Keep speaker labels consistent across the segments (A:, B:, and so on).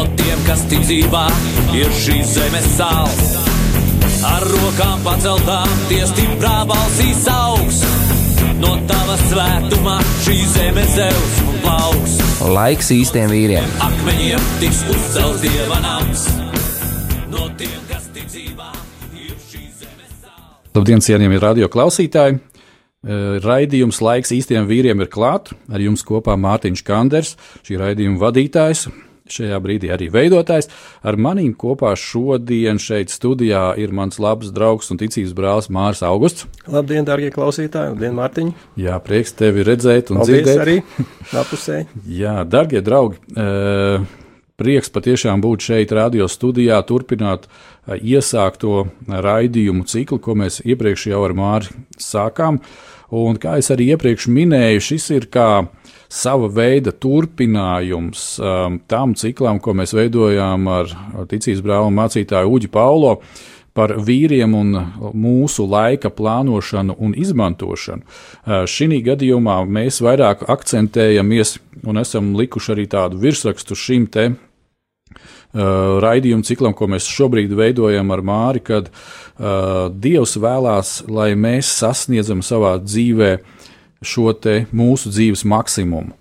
A: No tiem, kas ticībā ir šīs zemes sāls. Ar rokām paceltām, tie stiprā balsīs augs. No tava svētumā šī zeme zeus un plauks.
B: Laiks īstiem vīriem.
A: Akmeņiem tiks uzcelts dieva nams. No tiem, kas ticībā ir šīs zemes sāls.
C: Labdien, cienījamie radio klausītāji! Eh, Raidījums laiks īstiem vīriem ir klāts. Ar jums kopā Mārtiņš Kanders, šī raidījuma vadītājs, šajā brīdī arī veidotājs. Ar manīm kopā šodien šeit studijā ir mans labs draugs un ticības brālis Mārs Augusts.
D: Labdien, darbie klausītāji! Labdien, Mārtiņ!
C: Jā, prieks tevi redzēt un
D: Paldies
C: dzirdēt.
D: arī apusē.
C: Jā, darbie draugi, eh, prieks patiešām būt šeit, radio studijā, turpināt eh, iesākto raidījumu ciklu, ko mēs iepriekš jau ar Māri sākām. Un, kā jau arī iepriekš minēju, šis ir kā sava veida turpinājums um, tam ciklam, ko mēs veidojām ar ticības brāli un mācītāju Uģi Paulo par vīriem un mūsu laika plānošanu un izmantošanu. Uh, Šī gadījumā mēs vairāk akcentējamies un esam likuši arī tādu virsrakstu šim te uh, raidījumu ciklam, ko mēs šobrīd veidojam ar Māri, kad uh, Dievs vēlās, lai mēs sasniedzam savā dzīvē šo mūsu dzīves maksimumu.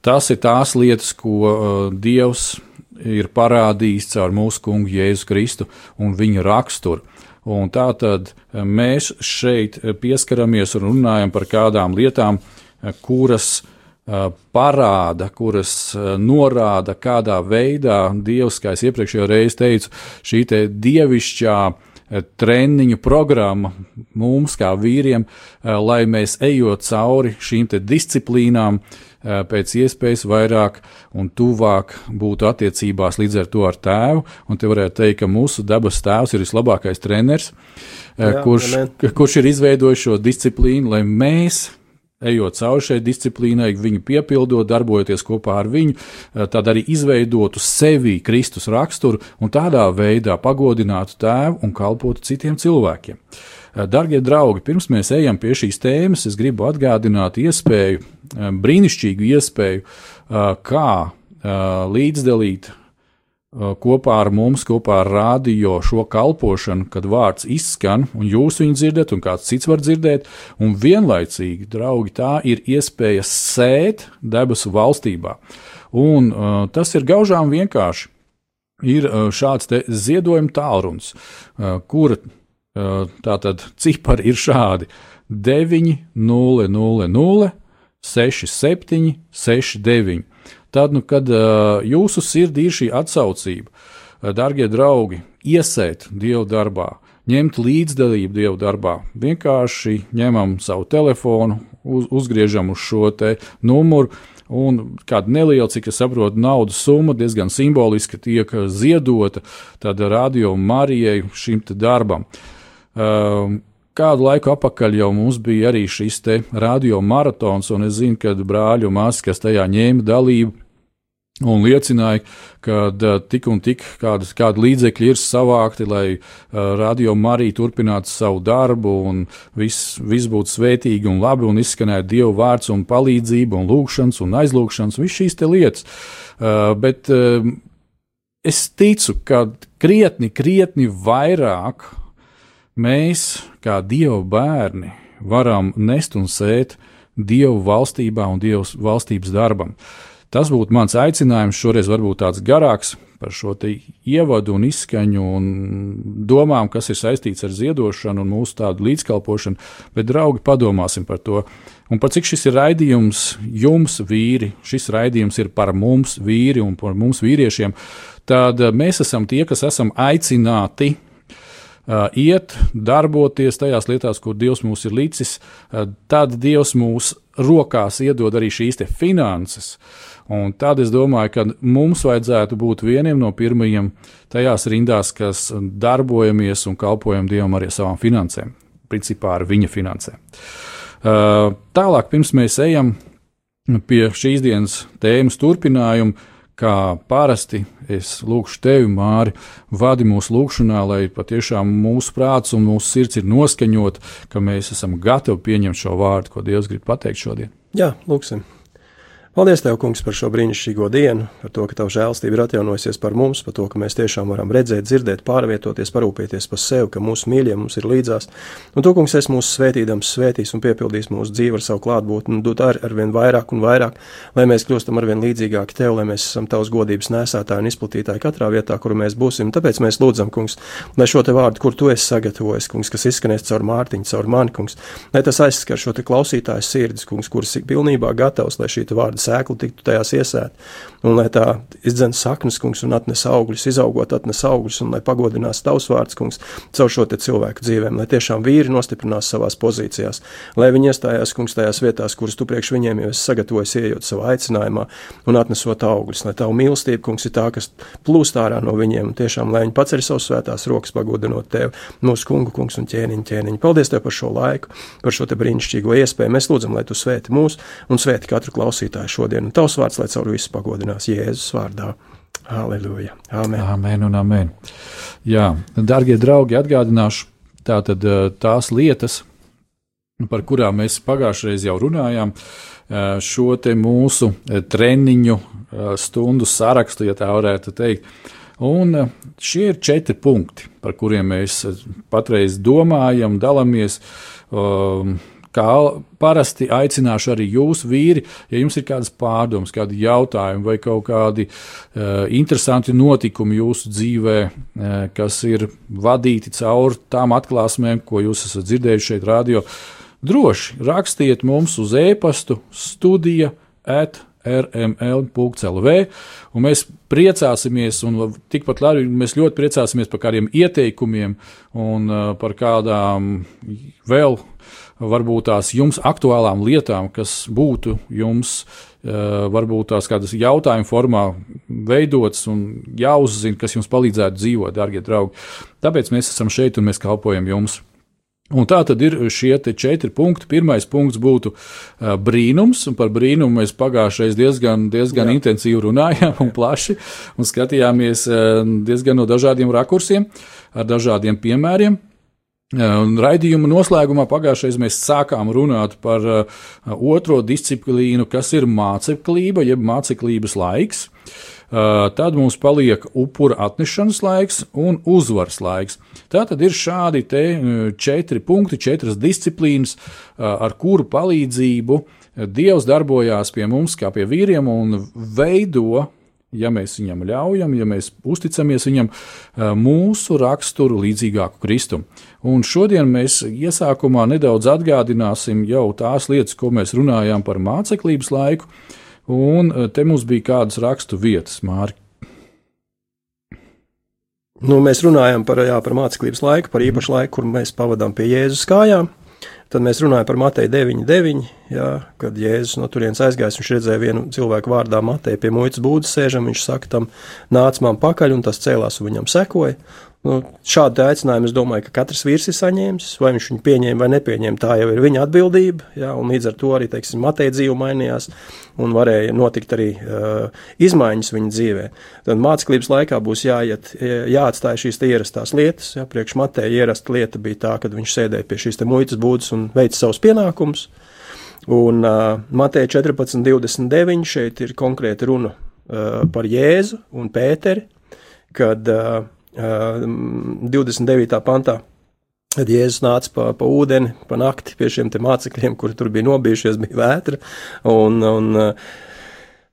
C: Tas ir tās lietas, ko uh, Dievs ir parādījis caur mūsu kungu Jēzu Kristu un viņa raksturu. Un tā tad uh, mēs šeit pieskaramies un runājam par kādām lietām, uh, kuras uh, parāda, kuras uh, norāda, kādā veidā Dievs, kā es iepriekšējā reizē teicu, šī te dievišķā uh, treniņu programma mums, kā vīriem, uh, lai mēs ejot cauri šīm disciplīnām, uh, pēc iespējas vairāk un tuvāk būtu attiecībās līdz ar to ar tēvu. Un te varētu teikt, ka mūsu dabas tēvs ir vislabākais treneris,
D: Jā,
C: kurš, kurš ir izveidojis šo disciplīnu, lai mēs ejot cauri šai disciplīnai, viņu piepildot, darbojoties kopā ar viņu, eh, tad arī izveidotu sevi Kristus raksturu un tādā veidā pagodinātu tēvu un kalpotu citiem cilvēkiem. Eh, Darbie draugi, pirms mēs ejam pie šīs tēmas, es gribu atgādināt iespēju, eh, brīnišķīgu iespēju, kā līdzdalīt kopā ar mums, kopā ar rādio šo kalpošanu, kad vārds izskan, un jūs viņu dzirdat, un kāds cits var dzirdēt, un vienlaicīgi, draugi, tā ir iespēja sēt debesu valstībā. Un uh, tas ir gaužām vienkārši. Ir uh, šāds ziedojuma tālrunis, uh, kura uh, tātad cipari ir šādi 9, 0, 0, 0, 6, 7, 6, 9. Tad, nu, kad jūsu sirdī ir šī atsaucība, darbie draugi, iesēt Dieva darbā, ņemt līdzdalību Dieva darbā, vienkārši ņemam savu telefonu, uz, uzgriežam uz šo numuru. Un kāda neliela, cik es saprotu, naudas summa diezgan simboliski tiek ziedota radio Marijai šim darbam. Um, Kādu laiku atpakaļ jau mums bija arī šis te radio maratons, un es zinu, ka brāļi un māsas, kas tajā ņēma dalību, un liecināja, ka tik un tik kādas, kādi līdzekļi ir savākti, lai radio Marija turpinātu savu darbu, un viss, viss būtu svētīgi un labi, un izskanētu Dieva vārds un palīdzība, un lūgšanas un aizlūgšanas, visas šīs lietas. Bet es ticu, ka krietni, krietni vairāk mēs, kā Dieva bērni, varam nest un sēt Dieva valstībā un Dieva valstības darbam. Tas būtu mans aicinājums šoreiz, varbūt tāds garāks par šo ievadu un izskaņu un domām, kas ir saistīts ar ziedošanu un mūsu tādu līdzkalpošanu, bet, draugi, padomāsim par to. Un par cik šis ir raidījums jums, vīri, šis raidījums ir par mums, vīri un par mums, vīriešiem, tad mēs esam tie, kas esam aicināti iet, darboties tajās lietās, kur Dievs mūs ir licis, tad Dievs mūs rokās iedod arī šīs finanses. Un tad es domāju, ka mums vajadzētu būt vieniem no pirmajiem tajās rindās, kas darbojamies un kalpojam Dievam arī savām finansēm, principā ar viņa finansēm. Tālāk, pirms mēs ejam pie šīs dienas tēmas turpinājuma, kā parasti es lūgšu tevi, Māri, vadi mūsu lūgšanā, lai patiešām mūsu prāts un mūsu sirds ir noskaņot, ka mēs esam gatavi pieņemt šo vārdu, ko Dievs grib pateikt šodien.
D: Jā, lūgsim. Paldies, Tev, Kungs, par šo brīnišķīgo dienu, par to, ka Tava žēlstība ir atjaunojusies par mums, par to, ka mēs tiešām varam redzēt, dzirdēt, pārvietoties, parūpēties par sevi, ka mūsu mīļie mums ir līdzās. Un to, Kungs, es mūsu svētīdams svētīs un piepildīs mūsu dzīvi ar savu klātbūtni un dot ar, ar vien vairāk un vairāk, lai mēs kļūstam ar vien līdzīgāki Tev, lai mēs esam Tavas godības nesētāji un izplatītāji katrā vietā, kur mēs būsim. Tāpēc mēs lūdzam, Kungs, lai šo te vārdu, kur Tu esi sagatavojis, Kungs, kas izskanēs caur Mārtiņu, caur mani, Kungs, lai tas aizskar šo te klausītāju sirdis, Kungs, kuras ir pilnībā gatavs, lai šī vārda sēkla tiktu tajās iesēt, un lai tā izdzen saknes, kungs, un atnes augļus, izaugot, atnes augļus, un lai pagodinās tavs vārds, kungs, caur šo cilvēku dzīvēm, lai tiešām vīri nostiprinās savās pozīcijās, lai viņi iestājās, kungs, tajās vietās, kuras tu priekš viņiem jau esi sagatavojis, ejot savā aicinājumā un atnesot augļus, lai tavu mīlestību, kungs, ir tā, kas plūst ārā no viņiem, un tiešām, lai viņi paceļ savus svētās rokas, pagodinot tevi, mūsu kungu, kungs un ķēniņu, ķēniņu. Paldies tev par šo laiku, par šo te brīnišķīgo iespēju. Mēs lūdzam, lai tu svēti mūs un svēti katru klausītāju šodien. Un tavs vārds, lai caur visu pagodinās Jēzus vārdā. Aleluja! Amen!
C: Amen un amen! Jā, darbie draugi, atgādināšu tātad tās lietas, par kurām mēs pagājušajā jau runājām, šo te mūsu treniņu stundu sarakstu, ja tā varētu teikt. Un šie ir četri punkti, par kuriem mēs patreiz domājam, dalāmies. Um, kā parasti aicināšu arī jūs, vīri, ja jums ir kādas pārdomas, kādi jautājumi vai kaut kādi uh, interesanti notikumi jūsu dzīvē, uh, kas ir vadīti cauri tām atklāsmēm, ko jūs esat dzirdējuši šeit, radio. Droši rakstiet mums uz e-pastu studija at rml.lv. Mēs priecāsimies, un tikpat labi mēs ļoti priecāsimies par kādiem ieteikumiem un uh, par kādām vēl varbūt tās jums aktuālām lietām, kas būtu jums, eh, varbūt tās kādas jautājuma formā veidotas un jāuzzina, kas jums palīdzētu dzīvot, darbie draugi. Tāpēc mēs esam šeit un mēs kalpojam jums. Un tā tad ir šie četri punkti. Pirmais punkts būtu uh, brīnums, un par brīnumu mēs pagājušajā diezgan, diezgan Jā. intensīvi runājām un plaši, un skatījāmies uh, diezgan no dažādiem rakursiem, ar dažādiem piemēriem. Un raidījuma noslēgumā pagājušajā mēs sākām runāt par uh, otro disciplīnu, kas ir māceklība, jeb māceklības laiks. Uh, tad mums paliek upura atnešanas laiks un uzvaras laiks. Tā tad ir šādi četri punkti, četras disciplīnas, uh, ar kuru palīdzību Dievs darbojās pie mums, kā pie vīriem, un veido ja mēs viņam ļaujam, ja mēs uzticamies viņam, mūsu raksturu līdzīgāku Kristu. Un šodien mēs iesākumā nedaudz atgādināsim jau tās lietas, ko mēs runājām par māceklības laiku, un te mums bija kādas rakstu vietas, Mārķis.
D: Nu, mēs runājam par, jā, par māceklības laiku, par īpašu laiku, kur mēs pavadām pie Jēzus kājām. Tad mēs runājam par Mateju 9,9, jā, kad Jēzus no turienes aizgājis. Viņš redzēja vienu cilvēku vārdā Mateju pie muitas būdas sēžam. Viņš saka, tam nāc man pakaļ, un tas cēlās un viņam sekoja. Nu, šādu aicinājumu es domāju, ka katrs vīrs ir saņēmis, vai viņš viņu pieņēma vai nepieņēma. Tā jau ir viņa atbildība, jā, līdz ar to arī, teiksim, Mateja dzīve mainījās, un varēja notikt arī uh, izmaiņas viņa dzīvē. Tad māceklības laikā būs jāiet, jāatstāj šīs ierastās lietas. Jā, priekš Mateja ierasta lieta bija tā, kad viņš sēdēja pie šīs muitas būdas un veica savus pienākumus. Un uh, Mateja 14, 29 šeit ir konkrēti runa uh, par Jēzu un Pēteri, kad uh, 29. pantā. Kad Jēzus nāca pa, pa ūdeni, pa nakti pie šiem mācekļiem, kuri tur bija nobijušies, bija vētra. Un, un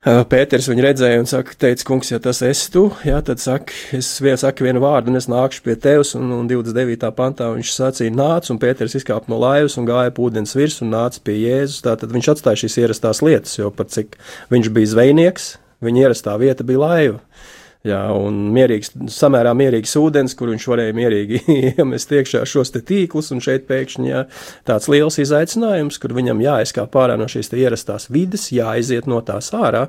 D: Pēters viņu redzēja un saka, teica, kungs, ja tas esi tu, jā, tad saka, es saku vienu vārdu, un es nākšu pie tevis. Un, un 29. pantā viņš sacīja, nāc, un Pēters izkāpa no laivas un gāja pa ūdens virs un nāca pie Jēzus. Tātad viņš atstāja šīs ierastās lietas, jo pat cik viņš bija zvejnieks, viņa ierastā vieta bija laiva. Jā, un mierīgs, samērā mierīgs ūdens, kur viņš varēja mierīgi iemest iekšā šos tīklus, un šeit pēkšņi jā, tāds liels izaicinājums, kur viņam jāizkāp ārā no šīs ierastās vides, jāiziet no tās ārā,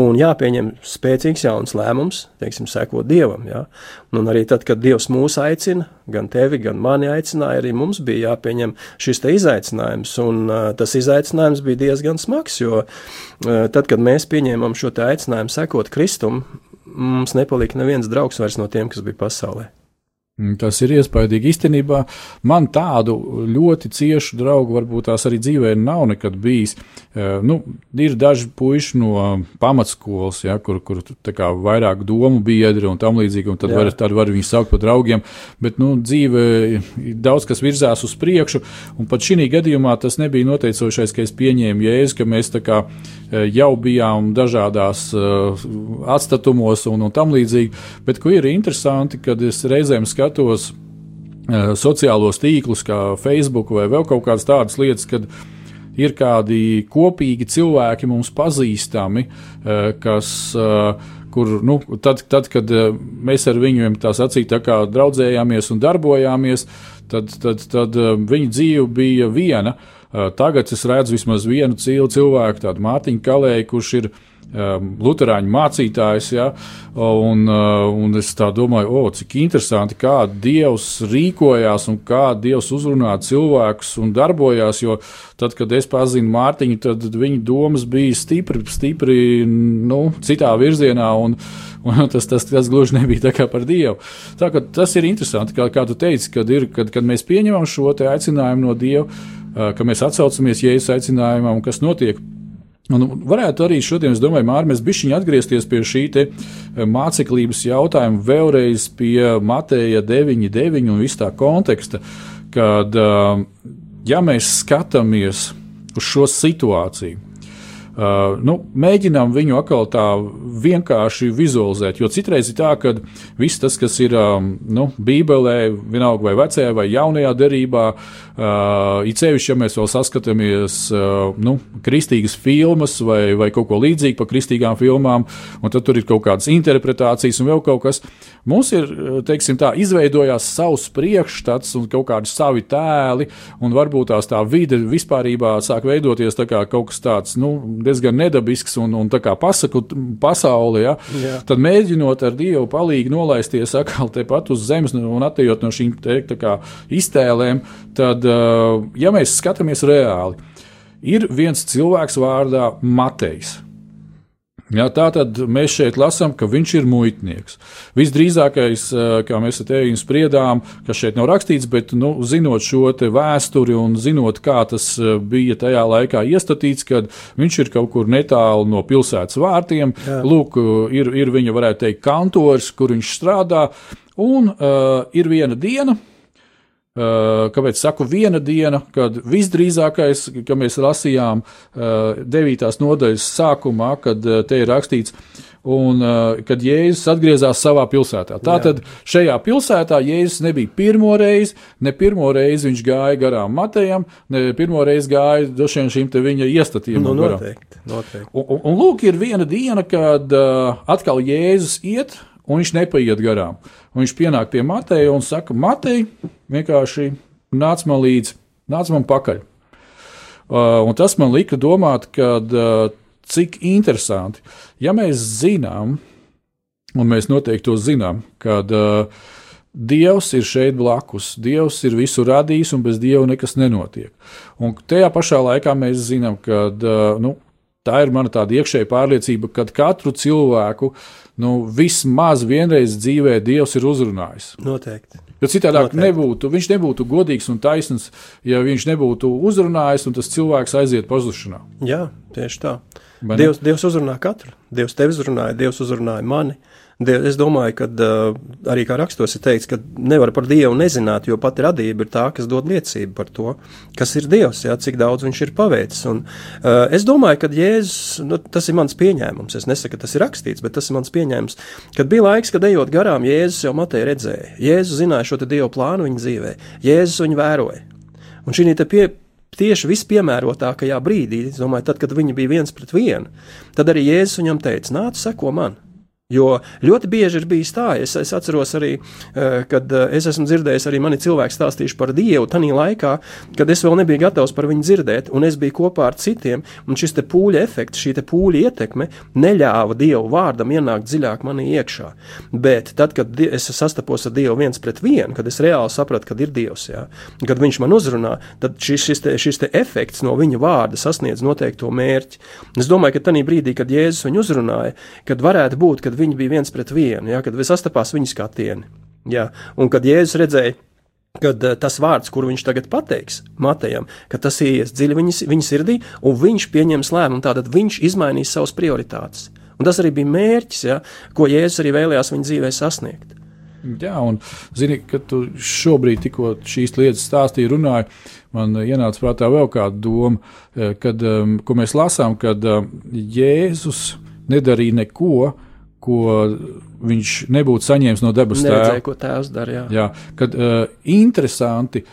D: un jāpieņem spēcīgs jauns lēmums, teiksim, sekot Dievam, jā. Un arī tad, kad Dievs mūs aicina, gan tevi, gan mani aicināja, arī mums bija jāpieņem šis izaicinājums, un uh, tas izaicinājums bija diezgan smags, jo uh, tad, kad mēs pieņēmām šo aicinājumu sekot Kristum, mums nepalika neviens draugs vairs no tiem, kas bija pasaulē.
C: Mm, tas ir iespaidīgi. Īstenībā man tādu ļoti ciešu draugu varbūt tās arī dzīvē nav nekad bijis. Eh, nu, ir daži puiši no pamatskolas, ja, kur, kur kā, vairāk domu biedri un tam līdzīgi, un tad Jā. var, tad var viņus saukt par draugiem. Bet nu, dzīve daudz kas virzās uz priekšu, un pat šī gadījumā tas nebija noteicošais, ka es pieņēmu jēzu, ka mēs kā, eh, jau bijām dažādās uh, atstatumos un, un tam līdzīgi. Bet ko ir interesanti, kad es reizēm skatos, skatos uh, sociālos tīklus, kā Facebook vai vēl kaut kādas tādas lietas, kad ir kādi kopīgi cilvēki mums pazīstami, uh, kas. Uh, kur, nu, tad, tad, kad mēs ar viņiem tā sacīt, tā kā draudzējāmies un darbojāmies, tad, tad, tad viņa dzīve bija viena. Tagad es redzu vismaz vienu cilvēku, tādu Mārtiņu Kalēju, kurš ir ielikās Lutāņu mācītājs. Ja, un, uh, un es domāju, o, cik interesanti, kā Dievs rīkojās un kā Dievs uzrunā cilvēkus un darbojās. Jo tad, kad es pazinu Mārtiņu, tad viņa domas bija stipri, stipri nu, citā virzienā. Un, un tas, tas, tas gluži nebija tā kā par Dievu. Tā, tas ir interesanti, kā, kā tu teici, kad, ir, kad, kad mēs pieņemam šo aicinājumu no Dieva, uh, ka mēs atsaucamies Jēzus aicinājumam, kas notiek Un varētu arī šodien, es domāju, Mārķis, mēs bišķiņi atgriezties pie šī eh, māceklības jautājuma vēlreiz pie Mateja 9.9 un viss tā konteksta, kad, eh, ja mēs skatāmies uz šo situāciju, Uh, nu, mēģinām viņu atkal tā vienkārši vizualizēt. Jo citreiz ir tā, ka viss tas, kas ir um, nu, Bībelē, vienalga vai vecajā vai jaunajā derībā, uh, it sevišķi, ja mēs vēl saskatāmies uh, nu, kristīgas filmas vai, vai kaut ko līdzīgu par kristīgām filmām, un tad tur ir kaut kādas interpretācijas un vēl kaut kas. Mums ir, teiksim, tā, izveidojās savs priekšstats un kaut kādi savi tēli, un varbūt tās tā vide vispārībā sāk veidoties tā kā kaut kas tāds, nu, diezgan nedabisks un, un tā kā pasaku pasauli, ja, Jā. tad mēģinot ar Dievu palīdzību nolaisties atkal tepat uz zemes un attējot no šīm te, kā, iztēlēm, tad, ja mēs skatāmies reāli, ir viens cilvēks vārdā Matejs. Jā, tā tad mēs šeit lasām, ka viņš ir muitnieks. Visdrīzākais, kā mēs tevi spriedām, kas šeit nav rakstīts, bet nu, zinot šo vēsturi un zinot, kā tas bija tajā laikā iestatīts, kad viņš ir kaut kur netālu no pilsētas vārtiem, Jā. lūk, ir, ir viņa, varētu teikt, kantors, kur viņš strādā, un uh, ir viena diena Eh, kāpēc saku viena diena, kad visdrīzākais, ka mēs lasījām eh, devītās nodaļas sākumā, kad eh, te ir rakstīts, un kad Jēzus atgriezās savā pilsētā. Tātad šajā pilsētā Jēzus nebija pirmo reizi, ne pirmo reizi viņš gāja garām Matejam, ne pirmo reizi gāja došiem šīm te viņa iestatījumam.
D: Nu, noteikti, noteikti.
C: Un, un, un lūk, ir viena diena, kad uh, atkal Jēzus iet, un viņš nepaiet garām. Un viņš pienāk pie Mateja un saka, Matei, vienkārši nāc man līdzi, nāc man pakaļ. Uh, tas man lika domāt, kad, uh, cik interesanti, ja mēs zinām, un mēs noteikti to zinām, kad uh, Dievs ir šeit blakus, Dievs ir visu radījis, un bez Dieva nekas nenotiek. Un tajā pašā laikā mēs zinām, ka uh, nu, tā ir mana tāda iekšēja pārliecība, ka katru cilvēku nu, vismaz vienreiz dzīvē Dievs ir uzrunājis.
D: Noteikti.
C: Jo citādi nebūtu, viņš nebūtu godīgs un taisns, ja viņš nebūtu uzrunājis, un tas cilvēks aiziet pazušanā.
D: Jā, tieši tā. Dievs, Dievs uzrunā katru. Dievs tevi uzrunāja, Dievs uzrunāja mani. Uh, Es domāju, ka arī kā rakstos ir teikts, ka nevar par Dievu nezināt, jo pati radība ir tā, kas dod liecību par to, kas ir Dievs, jā, cik daudz viņš ir paveicis. Un, uh, es domāju, ka Jēzus, nu, tas ir mans pieņēmums, es nesaku, ka tas ir rakstīts, bet tas ir mans pieņēmums, kad bija laiks, kad ejot garām, Jēzus jau Matei redzēja. Jēzus zināja šo Dievu plānu viņa dzīvē, Jēzus viņu vēroja. Un šī pie, tieši vispiemērotākajā brīdī, es domāju, tad, kad viņi bija viens pret vienu, tad arī Jēzus viņam teica: Nāc, seko man! Jo ļoti bieži ir bijis tā, es, es atceros arī, eh, kad eh, es esmu dzirdējis arī mani cilvēki stāstījuši par Dievu tajā laikā, kad es vēl nebiju gatavs par viņu dzirdēt, un es biju kopā ar citiem, un šis pūļa efekts, šī pūļa ietekme neļāva Dievu vārdam ienākt dziļāk manī iekšā. Bet tad, kad es sastapos ar Dievu viens pret vienu, kad es reāli sapratu, kad ir Dievs, jā, kad viņš man uzrunā, tad šis, šis, te, šis te efekts no viņa vārda sasniedz noteikto mērķi. Es domāju, ka tajā brīdī, kad Jēzus viņu uzrunāja, kad varētu būt, kad viņi bija viens pret vienu, ja, kad sastapās viņa skatieni. Ja, un kad Jēzus redzēja, kad uh, tas vārds, kuru viņš tagad pateiks Matejam, ka tas ies dziļi viņa, viņa sirdī, un viņš pieņems lēmumu, tātad viņš izmainīs savas prioritātes. Un tas arī bija mērķis, ja, ko Jēzus arī vēlējās viņa dzīvē sasniegt.
C: Jā, un zini, kad tu šobrīd tikko šīs lietas stāstīji, runāji, man ienāca prātā vēl kāda doma, eh, kad, um, ko mēs lasām, kad um, Jēzus nedarīja neko, ko viņš nebūtu saņēmis no debesu
D: tēva.
C: Neredzēja,
D: ko tēvs dara. Jā.
C: Jā, kad uh, interesanti,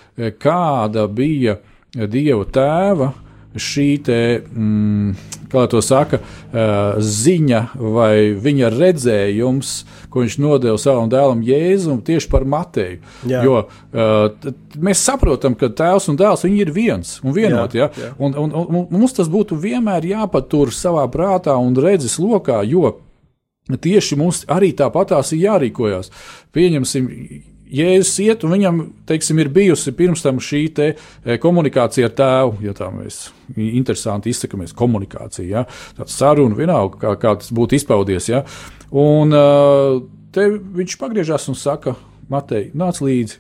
C: kāda bija Dieva tēva šī te, mm, kā to saka, uh, ziņa vai viņa redzējums, ko viņš nodeva savam dēlam Jēzum tieši par Mateju. Jā. Jo uh, mēs saprotam, ka tēvs un dēls ir viens un vienoti. Ja? Jā. Un, un, un, un mums tas būtu vienmēr jāpatur savā prātā un redzes lokā, jo Tieši mums arī tāpatās ir jārīkojas. Pieņemsim, Jēzus iet, un viņam, teiksim, ir bijusi pirms tam šī e, komunikācija ar tēvu, ja tā mēs interesanti izsakamies, komunikācija, ja? tāds saruna, vienalga, kā, kā tas būtu izpaudies, ja? un e, te viņš pagriežās un saka, Matei, nāc līdzi.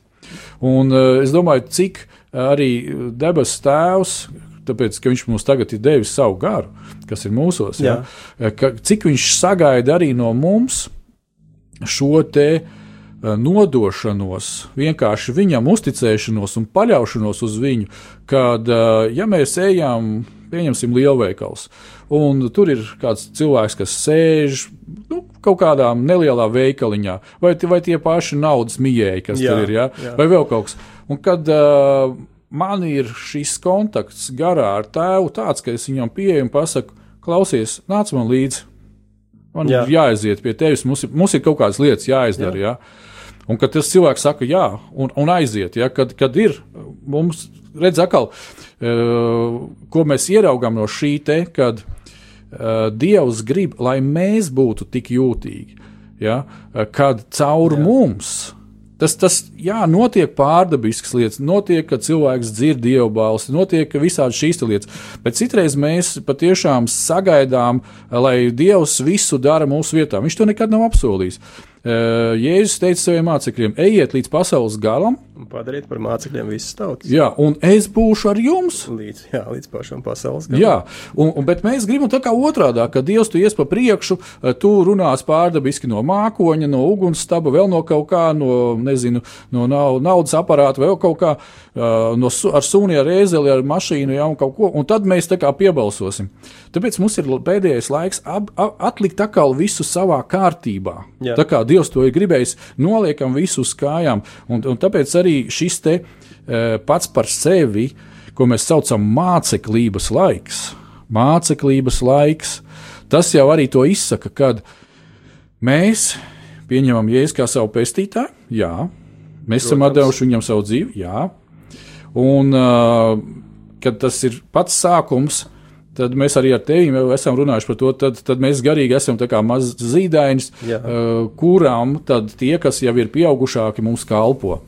C: Un e, es domāju, cik arī debesu tēvs, tāpēc, ka viņš mums tagad ir devis savu garu, kas ir mūsos. Ja? Ka, cik viņš sagaida arī no mums šo te eh, nodošanos, vienkārši viņam uzticēšanos un paļaušanos uz viņu, kad, eh, ja mēs ejam, pieņemsim lielveikals, un tur ir kāds cilvēks, kas sēž nu, kaut kādā nelielā veikaliņā, vai, vai tie paši naudas mījēji, kas jā, tur ir, ja? jā. vai vēl kaut kas. Un kad uh, man ir šis kontakts garā ar tēvu tāds, ka es viņam pieeju un pasaku, klausies, nāc man līdzi. Man jā. ir jāaiziet pie tevis, mums ir, mums ir kaut kādas lietas jāizdara. Jā. Jā. Un kad tas cilvēks saka, jā, un, un aiziet, ja, kad, kad ir mums, redz, atkal, uh, ko mēs ieraugām no šī te, kad uh, Dievs grib, lai mēs būtu tik jūtīgi, ja, kad caur jā. mums Tas, tas jā, notiek pārdabiskas lietas, notiek, ka cilvēks dzird dievu balsi, notiek visādi šīs lietas. Bet citreiz mēs patiešām sagaidām, lai Dievs visu dara mūsu vietā. Viņš to nekad nav apsolījis. Jēzus teica saviem mācekļiem: ejiet līdz pasaules galam,
D: un padariet par mācekļiem visas tautas.
C: Jā, un es būšu ar jums.
D: Līdz, jā, līdz pašam pasaules galam.
C: Jā, un, un, bet mēs gribam tā kā otrādi, ka Dievs tu ies pa priekšu, tu runās pārdabiski no mākoņa, no ugunsstaba, vēl no kaut kā, no, nezinu, no naudas aparāta, vēl kaut kā, no, ar suni, ar ēzeli, ar mašīnu, jā, un kaut ko, un tad mēs tā kā piebalsosim. Tāpēc mums ir pēdējais laiks ab, ab, atlikt atkal visu savā kārtībā. Jā. Tā kā Dievs to ir gribējis, noliekam visu uz kājām. Un, un tāpēc arī šis te e, pats par sevi, ko mēs saucam māceklības laiks, māceklības laiks, tas jau arī to izsaka, kad mēs pieņemam Jēzu kā savu pestītāju, jā, mēs Protams. esam devuši viņam savu dzīvi, jā, un uh, kad tas ir pats sākums, tad mēs arī ar tevi jau esam runājuši par to. Tad, tad mēs garīgi esam mazs zīdainis, uh, kurām tie, kas jau ir pieaugušāki, mums kalpo.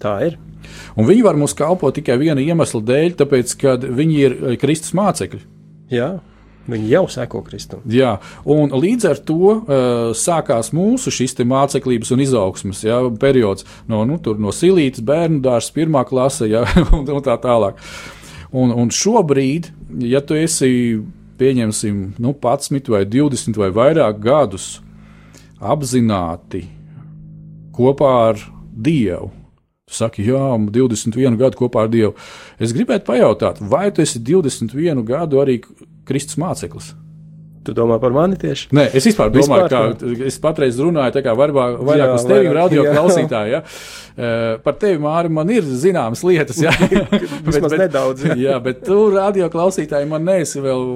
D: Tā ir.
C: Un viņi var mums kalpot tikai viena iemesla dēļ, tāpēc, ka viņi ir uh, Kristus mācekļi.
D: Jā. Viņi jau seko Kristum.
C: Jā, un līdz ar to uh, sākās mūsu šis māceklības un izaugsmas jā, periods no, nu, no silītes, bērnu dārza, pirmā klase jā, un, un tā tālāk. Un, un šobrīd ja tu esi, pieņemsim, nu, 11 vai 20 vai vairāk gadus apzināti kopā ar Dievu, tu saki, jā, 21 gadu kopā ar Dievu. Es gribētu pajautāt, vai tu esi 21 gadu arī Kristus māceklis?
D: Tu domā par mani tieši?
C: Nē, es vispār domāju,
D: Vispār,
C: ka es patreiz runāju tā kā vairāk, vairāk
D: Jā,
C: uz tevi,
D: vairāk,
C: radio
D: jā.
C: klausītāji. Ja? Eh, Par tevi, Māri, man ir zināmas lietas. Ja?
D: Vismaz nedaudz, jā.
C: jā, bet tu, radio klausītāji, man neesi vēl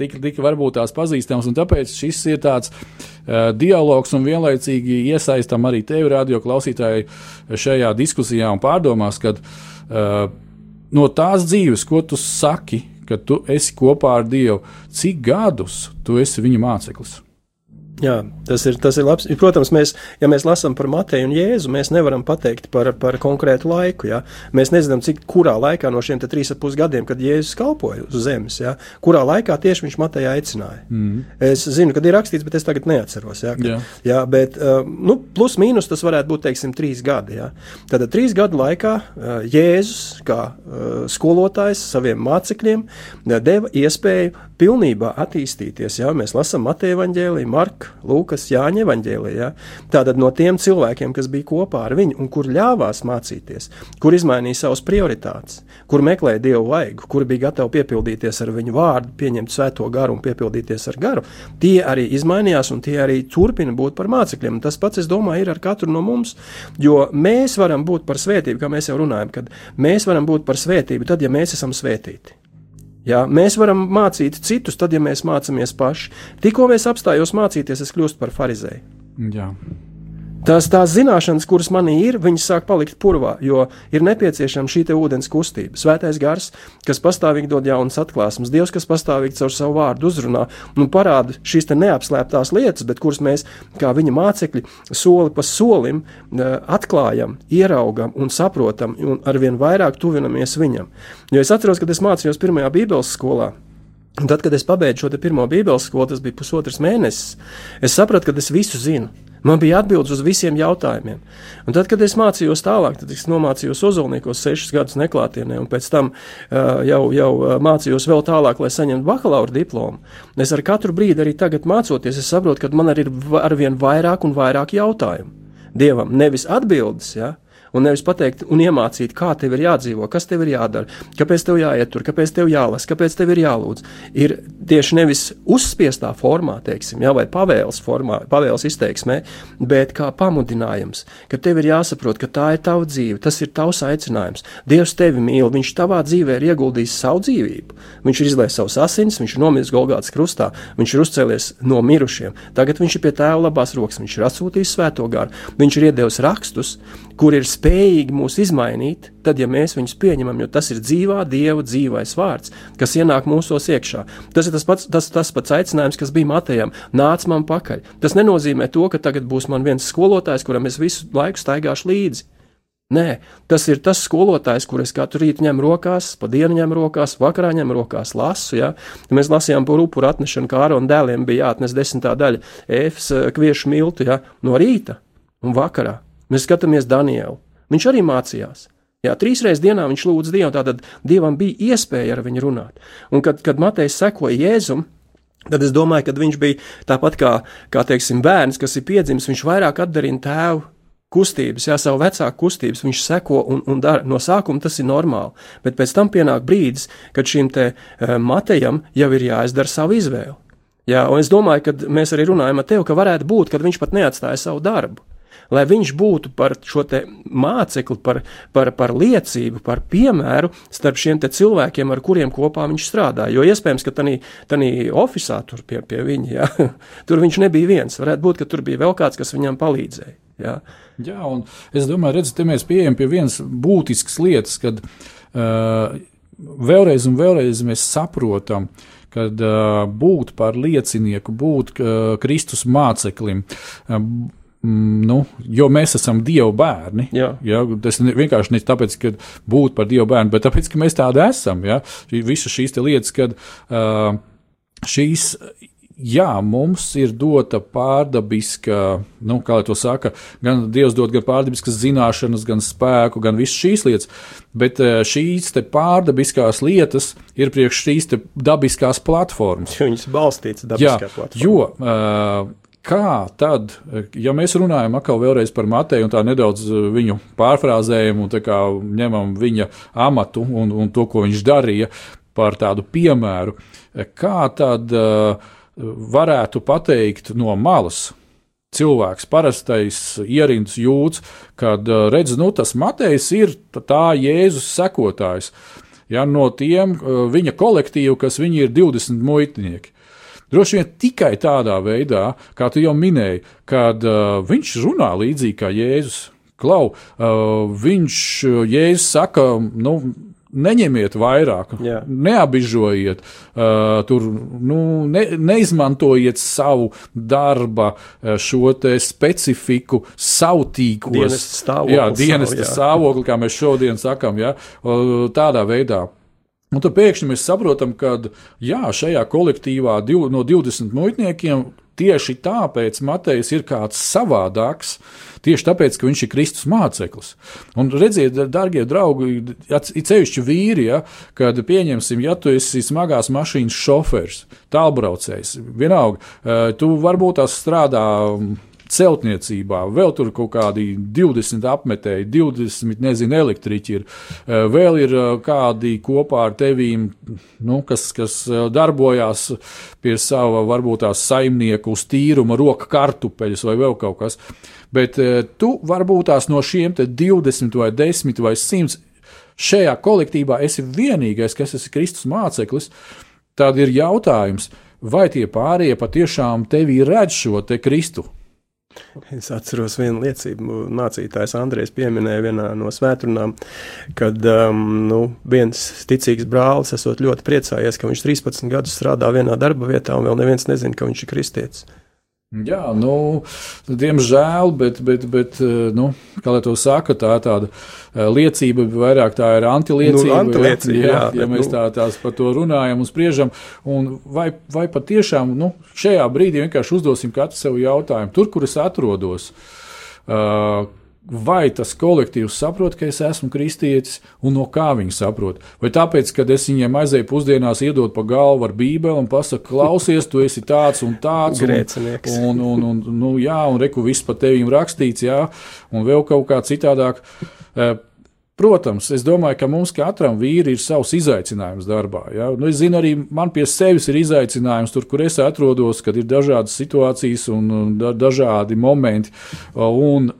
C: tik, tik varbūt tās pazīstams, un tāpēc šis ir tāds uh, dialogs un vienlaicīgi iesaistam arī tevi, radio klausītāji, šajā diskusijā un pārdomās, kad uh, no tās dzīves, ko tu saki, ka tu esi kopā ar Dievu, cik gadus tu esi viņa māceklis?
D: Jā, tas ir, tas ir labs. Protams, mēs, ja mēs lasām par Mateju un Jēzu, mēs nevaram pateikt par, par konkrētu laiku. Ja? Mēs nezinām, cik kurā laikā no šiem trīs ap pus gadiem, kad Jēzus kalpoja uz zemes, ja? kurā laikā tieši viņš Matejā aicināja. Mm. Es zinu, kad ir rakstīts, bet es tagad neatceros. Ja? Ka,
C: Jā.
D: jā, bet nu, plus mīnus tas varētu būt, teiksim, trīs gadi. Ja? Tad trīs gadu laikā Jēzus, kā skolotājs saviem mācekļiem, deva iespēju pilnībā attīstīties. Ja? Mēs lasām Mateja evaņģēliju, Marka, Lūkas, Jāņa evaņģēliju. Ja? Tātad no tiem cilvēkiem, kas bija kopā ar viņu un kur ļāvās mācīties, kur izmainīja savas prioritātes, kur meklēja dievu vaigu, kur bija gatavi piepildīties ar viņu vārdu, pieņemt svēto garu un piepildīties ar garu, tie arī izmainījās un tie arī turpina būt par mācekļiem. Tas pats, es domāju, ir ar katru no mums, jo mēs varam būt par svētību, kā mēs jau runājam, kad mēs varam būt par svētību tad, ja mēs esam svētīti. Jā, mēs varam mācīt citus, tad, ja mēs mācāmies paši. Tikko es apstājos mācīties, es kļūstu par farizēju.
C: Jā.
D: Tās, tās zināšanas, kuras manī ir, viņas sāk palikt purvā, jo ir nepieciešama šī ūdens kustība. Svētais gars, kas pastāvīgi dod jaunas atklāsmes, Dievs, kas pastāvīgi caur savu vārdu uzrunā un parāda šīs neapslēptās lietas, bet kuras mēs, kā viņa mācekļi, soli pa solim eh, atklājam, ieraugam un saprotam, un arvien vairāk tuvinamies viņam. Jo es atceros, kad es mācījos pirmajā Bībeles skolā. Un tad, kad es pabeidzu šo pirmo Bībeles skolu, tas bija pusotrs mēnesis, es sapratu, ka es visu zinu. Man bija atbildes uz visiem jautājumiem. Un tad, kad es mācījos tālāk, tad es nomācījos Ozolniekos sešus gadus neklātienē, un pēc tam uh, jau, jau mācījos vēl tālāk, lai saņemtu bakalaura diplomu. Es ar katru brīdi arī tagad mācoties, es saprotu, ka man arī ir arvien vairāk un vairāk jautājumu. Dievam nevis atbildes, ja, un nevis pateikt un iemācīt, kā tev ir jādzīvo, kas tev ir jādara, kāpēc tev jāiet tur, kāpēc tev jālasa, kāpēc tev ir jālūdz. Ir tieši nevis uzspiestā formā, teiksim, jā, vai pavēles, formā, pavēles izteiksmē, bet kā pamudinājums, ka tev ir jāsaprot, ka tā ir tava dzīve, tas ir tavs aicinājums. Dievs tevi mīl, viņš tavā dzīvē ir ieguldījis savu dzīvību. Viņš ir izlaists savus asins, viņš ir nomiris Golgātas krustā, viņš ir uzcēlies no mirušiem. Tagad viņš ir pie tēva labās rokas, viņš ir atsūtījis svēto garu, viņš ir iedevis rakstus, kur ir spējīgi mūs izmainīt, tad, ja mēs viņus pieņemam, jo tas ir dzīvā Dieva dzīvais vārds, kas ienāk mūsos iekšā. Tas ir tas pats, tas, tas pats aicinājums, kas bija Matejam. Nāc man pakaļ. Tas nenozīmē to, ka tagad būs man viens skolotājs, kuram es visu laiku staigāšu līdzi. Nē, tas ir tas skolotājs, kurus katru rītu ņem rokās, pa dienu ņem rokās, vakarā ņem rokās, lasu. Ja? Mēs lasījām par upuru atnešanu, kā Ārona dēliem bija jāatnes desmitā daļa efs kviešu miltu ja? no rīta un vakarā. Mēs skatāmies Danielu. Viņš arī mācījās. Jā, trīs reizes dienā viņš lūdza Dievu, tātad Dievam bija iespēja ar viņu runāt. Un kad, kad Matejs sekoja Jēzum, tad es domāju, ka viņš bija tāpat kā, kā teiksim, bērns, kas ir piedzimis, viņš vairāk atdarina tēvu kustības, jā, savu vecāku kustības, viņš seko un, un dara. No sākuma tas ir normāli, bet pēc tam pienāk brīdis, kad šim te uh, Matejam jau ir jāizdara savu izvēli. Jā, un es domāju, ka mēs arī runājam ar tevi, ka varētu būt, ka viņš pat neatstāja savu darbu. Lai viņš būtu par šo mācekli, par, par, par liecību, par piemēru starp šiem cilvēkiem, ar kuriem kopā viņš strādāja. Jo iespējams, ka tādā oficiālā tur pie, pie viņa, jā, tur viņš nebija viens. Varētu būt, ka tur bija vēl kāds, kas viņam palīdzēja. Jā.
C: Jā, un es domāju, redzat, te mēs pieejam pie vienas būtiskas lietas, kad uh, vēlreiz un vēlreiz mēs saprotam, kad uh, būt par liecinieku, būt uh, Kristus māceklim. Uh, Nu, jo mēs esam Dieva bērni.
D: Jā.
C: Ja, tas ne, vienkārši ne tāpēc, ka būt par Dieva bērnu, bet tāpēc, ka mēs tādi esam. Ja, Visas šīs lietas, kad uh, šīs jā, mums ir dota pārdabiska, nu, kā lai to saka, gan Dievs dod gan pārdabiskas zināšanas, gan spēku, gan visas šīs lietas, bet šīs pārdabiskās lietas ir priekš šīs dabiskās platformas.
D: Viņas balstītas dabiskā
C: jā,
D: platformā.
C: Jo, uh, Kā tad, ja mēs runājam atkal par Mateju un tā nedaudz viņu pārfrāzējam un ņemam viņa amatu un, un to, ko viņš darīja, par tādu piemēru, kā tad uh, varētu pateikt no malas. Cilvēks, parastais ierindus jūts, kad redz, nu, tas Matejs ir tā Jēzus sekotājs. Ja, no tiem viņa kolektīva, kas viņi ir 20 muitnieki. Droši vien tikai tādā veidā, kā tu jau minēji, kad uh, viņš runā līdzīgi kā Jēzus. Klau, uh, viņš, Jēzus saka, nu, neņemiet vairāk, Jā. neapbižojiet, uh, tur nu, ne, neizmantojiet savu darba šo specifiku, sautīgos
D: dienas stāvokli,
C: jā, dienas stāvokli, kā mēs šodien sakām, ja, tādā veidā. Un tad pēkšņi mēs saprotam, ka jā, šajā kolektīvā div, no 20 muitniekiem tieši tāpēc Matejs ir kāds savādāks. Tieši tāpēc, ka viņš ir Kristus māceklis. Un redziet, darbie draugi, it sevišķi vīri, ja, kad pieņemsim, ja tu esi smagās mašīnas šofers, tālbraucējs, vienalga, eh, tu varbūt tās strādā celtniecībā, vēl tur kaut kādi 20 apmetēji, 20, nezinu, elektriķi ir, eh, vēl ir eh, kādi kopā ar tevīm, nu, kas, kas eh, darbojās pie sava varbūt tās saimnieku uz tīruma roka kartupeļus vai vēl kaut kas. Bet tu varbūt tās no šiem 20 vai 10 vai 100 šajā kolektīvā esi vienīgais, kas esi Kristus māceklis, tad ir jautājums, vai tie pārējie patiešām tevī redz šo te Kristu?
D: Es atceros vienu liecību, mācītājs Andrēs pieminēja vienā no svētdienām, kad um, nu, viens ticīgs brālis esot ļoti priecājies, ka viņš 13 gadus strādā vienā darba vietā un vēl neviens nezina, ka viņš ir kristietis.
C: Jā, nu, diemžēl, bet, bet, bet nu, kā lai to saka, tā ir tāda eh, liecība, vairāk tā ir antiliecība. Nu,
D: antiliecība jā, jā,
C: jā, ja mēs nu. tā, tās par to runājam un spriežam, un vai, vai patiešām nu, šajā brīdī vienkārši uzdosim katru sev jautājumu, tur, kur es atrodos. Uh, vai tas kolektīvs saprot, ka es esmu kristietis, un no kā viņi saprot. Vai tāpēc, ka es viņiem aizēju pusdienās, iedod pa galvu ar bībeli un pasaku, klausies, tu esi tāds un tāds.
D: Grēcinieks.
C: Un, un, un, un, nu, jā, un reku viss par tevīm rakstīts, jā, un vēl kaut kā citādāk. Eh, protams, es domāju, ka mums katram vīri ir savs izaicinājums darbā. Ja? Nu, es zinu, arī man pie sevis ir izaicinājums tur, kur es atrodos, kad ir dažādas situācijas un dažādi momenti. Un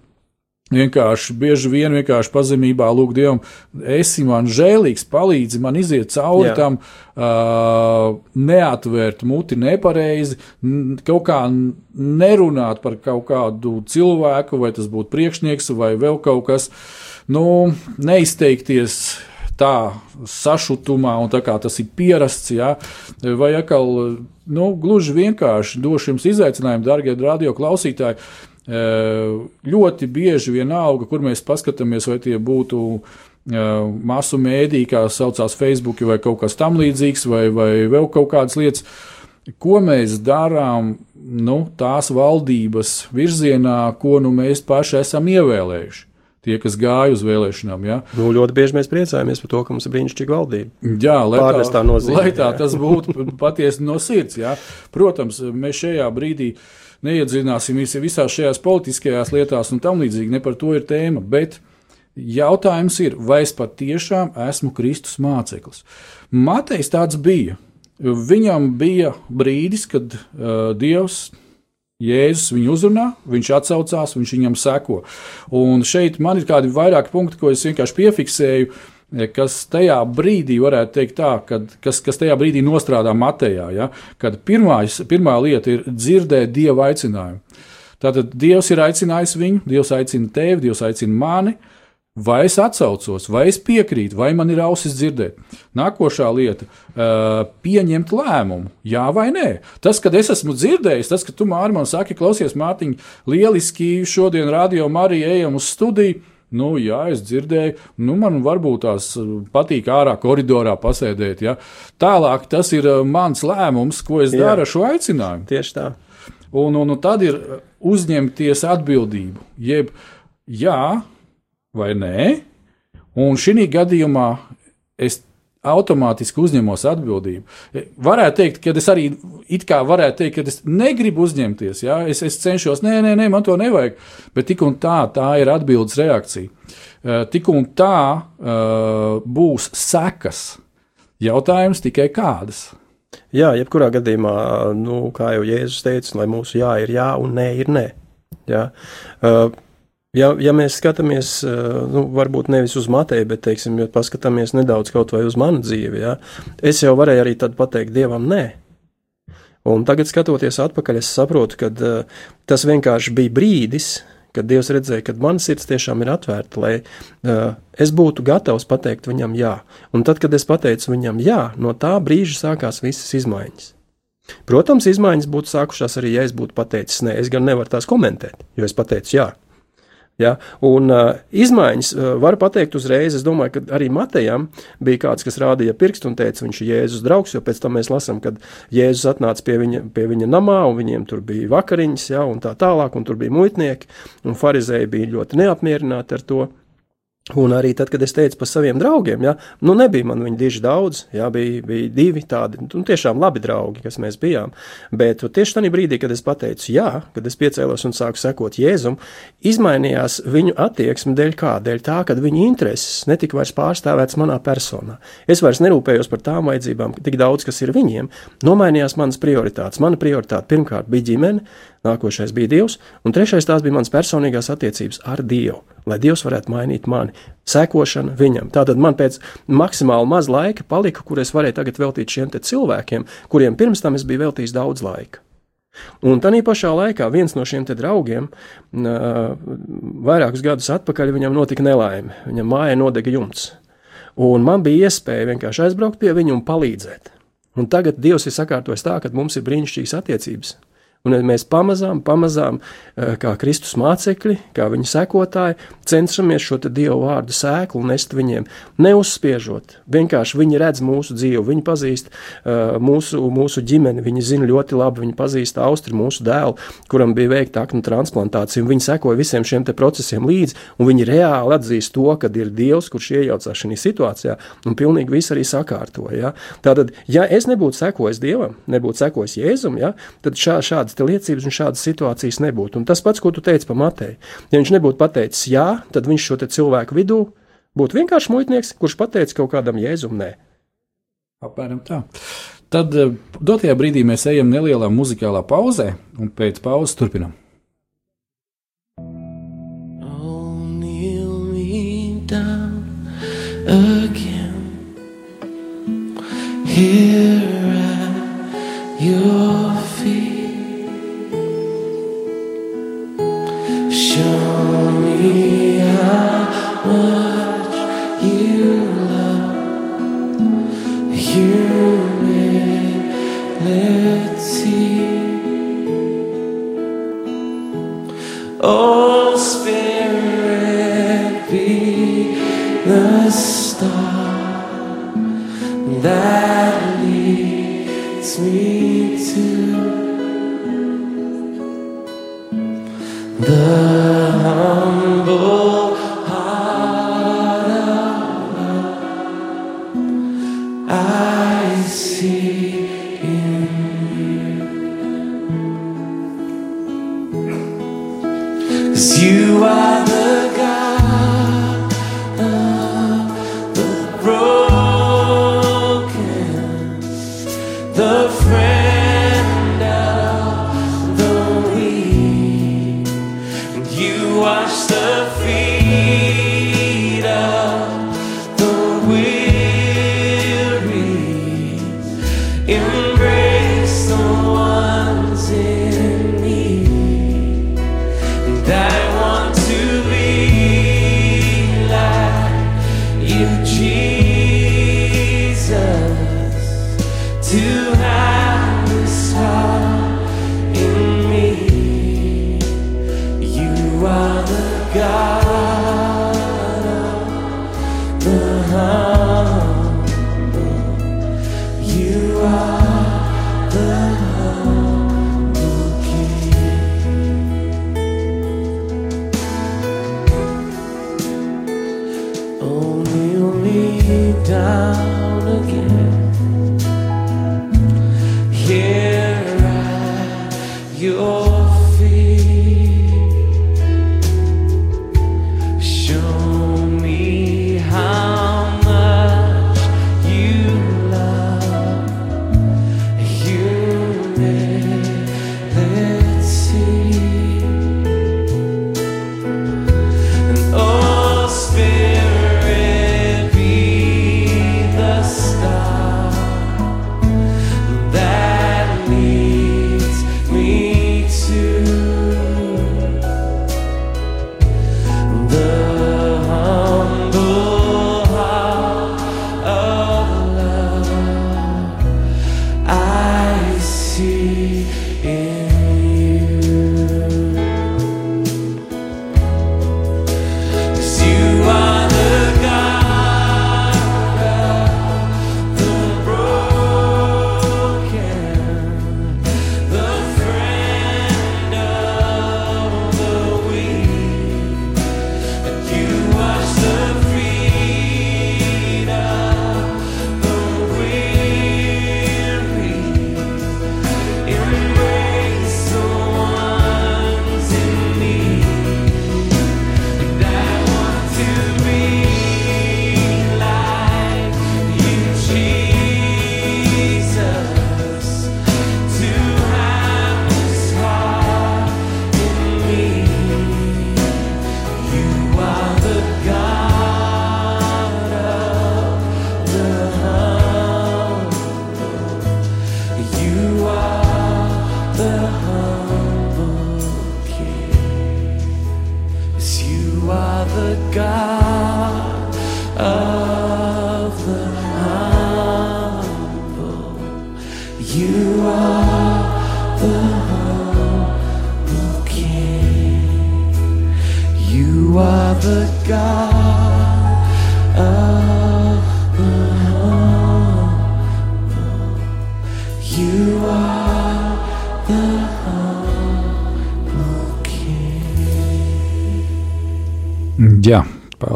C: Vienkārši bieži vien vienkārši pazemībā lūk Dievam, esi man žēlīgs, palīdzi man iziet cauri Jā. tam, uh, neatvērt muti nepareizi, kaut kā nerunāt par kaut kādu cilvēku, vai tas būtu priekšnieks vai vēl kaut kas, nu, neizteikties tā sašutumā, un tā kā tas ir pierasts, ja, vai atkal, nu, gluži vienkārši došu jums izaicinājumu, darbie radio klausītāji ļoti bieži vienalga, kur mēs paskatāmies, vai tie būtu masu mēdī, kā saucās Facebook vai kaut kas tam līdzīgs, vai, vai vēl kaut kādas lietas. Ko mēs darām nu, tās valdības virzienā, ko nu mēs paši esam ievēlējuši? Tie, kas gāja uz vēlēšanām. Ja?
D: Nu, ļoti bieži mēs priecājamies par to, ka mums ir brīnišķīga valdība.
C: Jā, lai
D: tā, nozīmē,
C: lai tā tas būtu patiesi no sirds. Ja? Protams, mēs šajā brīdī uh, neiedzināsim visās šajās politiskajās lietās un tam līdzīgi, ne par to ir tēma. Bet jautājums ir, vai es patiešām esmu Kristus māceklis? Matejs tāds bija. Viņam bija brīdis, kad uh, Dievs Jēzus viņu uzrunā, viņš atsaucās, viņš viņam seko. Un šeit man ir kādi vairāki punkti, ko es vienkārši piefiksēju. Uh, kas tajā brīdī, varētu teikt, tā, kad, kas, kas tajā brīdī nostrādā Matejā, ja, kad pirmā, pirmā lieta ir dzirdēt dieva aicinājumu. Tātad Dievs ir aicinājis viņu, Dievs aicina tevi, Dievs aicina mani. Vai es atcaucos, vai es piekrītu, vai man ir ausis dzirdēt. Nākošā lieta uh, - pieņemt lēmumu, jā vai nē. Tas, kad es esmu dzirdējis, tas, ka tu māri man saki, klausies, Mārtiņ, lieliski šodien radio Marija ejam uz studiju Nu, jā, es dzirdēju, nu, man varbūt tās uh, patīk ārā koridorā pasēdēt. Ja. Tālāk tas ir uh, mans lēmums, ko es jā. daru ar šo aicinājumu.
D: Tieši tā.
C: Un, un, un tad ir uh, uzņemties atbildību. Jeb jā vai nē. Un šī gadījumā es automātiski uzņemos atbildību. E, varētu teikt, ka es arī it kā varētu teikt, ka es negribu uzņemties, ja? es, es cenšos, nē, nē, nē, man to nevajag, bet tik un tā, tā ir atbildes reakcija. E, tik un tā uh, būs sekas. Jautājums tikai kādas.
D: Jā, jebkurā gadījumā, nu, kā jau Jēzus teica, lai mūsu jā ir jā un nē ir nē. Jā. Uh, Ja, ja mēs skatāmies, nu, varbūt nevis uz Mateju, bet, teiksim, paskatāmies nedaudz kaut vai uz manu dzīvi, ja, es jau varēju arī tad pateikt Dievam nē. Un tagad, skatoties atpakaļ, es saprotu, ka uh, tas vienkārši bija brīdis, kad Dievs redzēja, ka mana sirds tiešām ir atvērta, lai uh, es būtu gatavs pateikt viņam jā. Un tad, kad es pateicu viņam jā, no tā brīža sākās visas izmaiņas. Protams, izmaiņas būtu sākušās arī, ja es būtu pateicis nē, es gan nevaru tās komentēt, jo es pateicu jā. Ja? Un uh, izmaiņas uh, var pateikt uzreiz. Es domāju, ka arī Matejam bija kāds, kas rādīja pirkstu un teica, viņš ir Jēzus draugs, jo pēc tam mēs lasām, kad Jēzus atnāca pie viņa, pie viņa namā, un viņiem tur bija vakariņas, ja, un tā tālāk, un tur bija muitnieki, un farizēji bija ļoti neapmierināti ar to. Un arī tad, kad es teicu par saviem draugiem, ja, nu nebija man viņi diži daudz, ja, bija, bija divi tādi, nu, tiešām labi draugi, kas mēs bijām. Bet tieši tajā brīdī, kad es pateicu jā, kad es piecēlos un sāku sekot Jēzum, izmainījās viņu attieksme dēļ kā? Dēļ tā, ka viņu intereses netika vairs pārstāvētas manā personā. Es vairs nerūpējos par tām vajadzībām, tik daudz, kas ir viņiem, nomainījās manas prioritātes. Mana prioritāte pirmkārt bija ģimene, nākošais bija Dievs, un trešais tās bija manas personīgās attiecības ar Dievu, lai Dievs varētu mainīt mani, sekošana viņam. Tātad man pēc maksimāli maz laika palika, kur es varēju tagad veltīt šiem cilvēkiem, kuriem pirms tam es biju veltījis daudz laika. Un tā pašā laikā viens no šiem draugiem, vairākus gadus atpakaļ, viņam notika nelaime. Viņam mājā nodega jumts. Un man bija iespēja vienkārši aizbraukt pie viņa un palīdzēt. Un tagad Dievs ir sakārtojis tā, ka mums ir brīnišķīgas attiecības Un mēs pamazām, pamazām, eh, kā Kristus mācekļi, kā viņa sekotāji, cenšamies šo Dieva vārdu sēklu nest viņiem, neuzspiežot. Vienkārši viņi redz mūsu dzīvi, viņi pazīst uh, mūsu, mūsu ģimeni, viņi zina ļoti labi, viņi pazīst Austri, mūsu dēlu, kuram bija veikta aknu transplantācija, viņi sekoja visiem šiem procesiem līdzi, un viņi reāli atzīst to, ka ir Dievs, kurš iejaucās šajā situācijā, un pilnīgi viss arī sakārtoja. Ja? Tātad, ja es nebūtu sekojis Dievam, nebūtu sekojis Jēzum, ja? tad šā, šādas šādas liecības un šādas situācijas nebūtu. Un tas pats, ko tu teici par Mateju. Ja viņš nebūtu pateicis jā, tad viņš šo cilvēku vidū būtu vienkārši muitnieks, kurš pateica kaut kādam jēzum nē.
E: Apmēram tā. Tad eh, dotajā brīdī mēs ejam nelielā muzikālā pauzē, un pēc pauzes turpinām. Again, here at your embrace the ones in need. And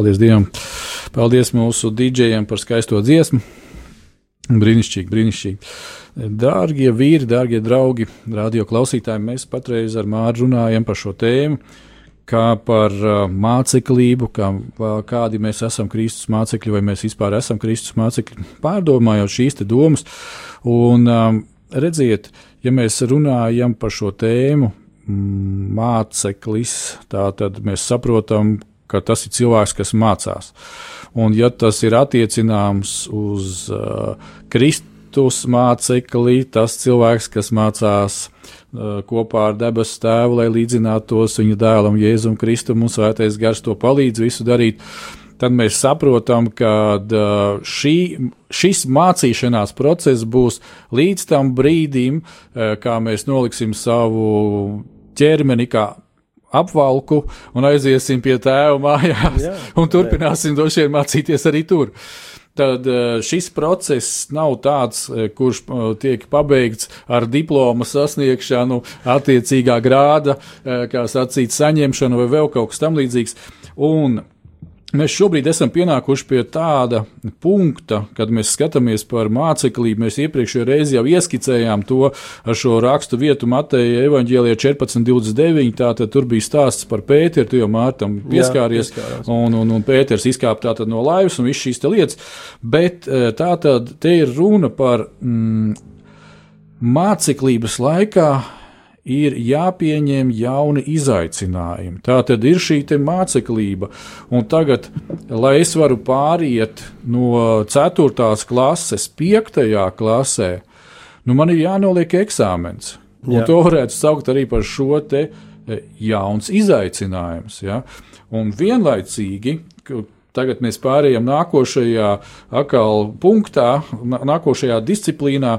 C: paldies Dievam. Paldies mūsu dīdžejiem par skaisto dziesmu. Brīnišķīgi, brīnišķīgi. Dārgie vīri, dārgie draugi, radio klausītāji, mēs patreiz ar Māru runājam par šo tēmu, kā par uh, māceklību, kā, uh, kādi mēs esam Kristus mācekļi, vai mēs vispār esam Kristus mācekļi, pārdomājot šīs te domas. Un um, redziet, ja mēs runājam par šo tēmu, māceklis, tā tad mēs saprotam, ka tas ir cilvēks, kas mācās. Un, ja tas ir attiecināms uz uh, Kristus mācekli, tas cilvēks, kas mācās uh, kopā ar debesu tēvu, lai līdzinātos viņa dēlam, Jēzum Kristum, un svētais gars to palīdz visu darīt. Tad mēs saprotam, ka uh, šī, šis mācīšanās process būs līdz tam brīdim, uh, kā mēs noliksim savu ķermeni, kā apvalku un aiziesim pie tēva mājās
D: Jā,
C: un turpināsim droši vien mācīties arī tur. Tad eh, šis process nav tāds, eh, kurš eh, tiek pabeigts ar diplomu sasniegšanu, attiecīgā grāda, kā sacīt, saņemšanu vai vēl kaut kas tamlīdzīgs. Un Mēs šobrīd esam pienākuši pie tāda punkta, kad mēs skatāmies par māceklību. Mēs iepriekšējā reizē jau ieskicējām to ar šo rakstu vietu Mateja evaņģēlijā 14.29. Tātad tur bija stāsts par Pēteru, tu jau Mārtam pieskāries,
D: pieskārās.
C: un, un, un Pēters izkāpa tātad no laivas un viss šīs lietas. Bet eh, tātad te ir runa par mm, māceklības laikā ir jāpieņem jauni izaicinājumi. Tā tad ir šī māceklība, un tagad, lai es varu pāriet no 4. klases, 5. klasē, nu man ir jānoliek eksāmens.
D: Jā.
C: to varētu saukt arī par šo te e, jauns izaicinājums. Ja? Un vienlaicīgi, tagad mēs pārējām nākošajā akal punktā, nā- nākošajā disciplīnā,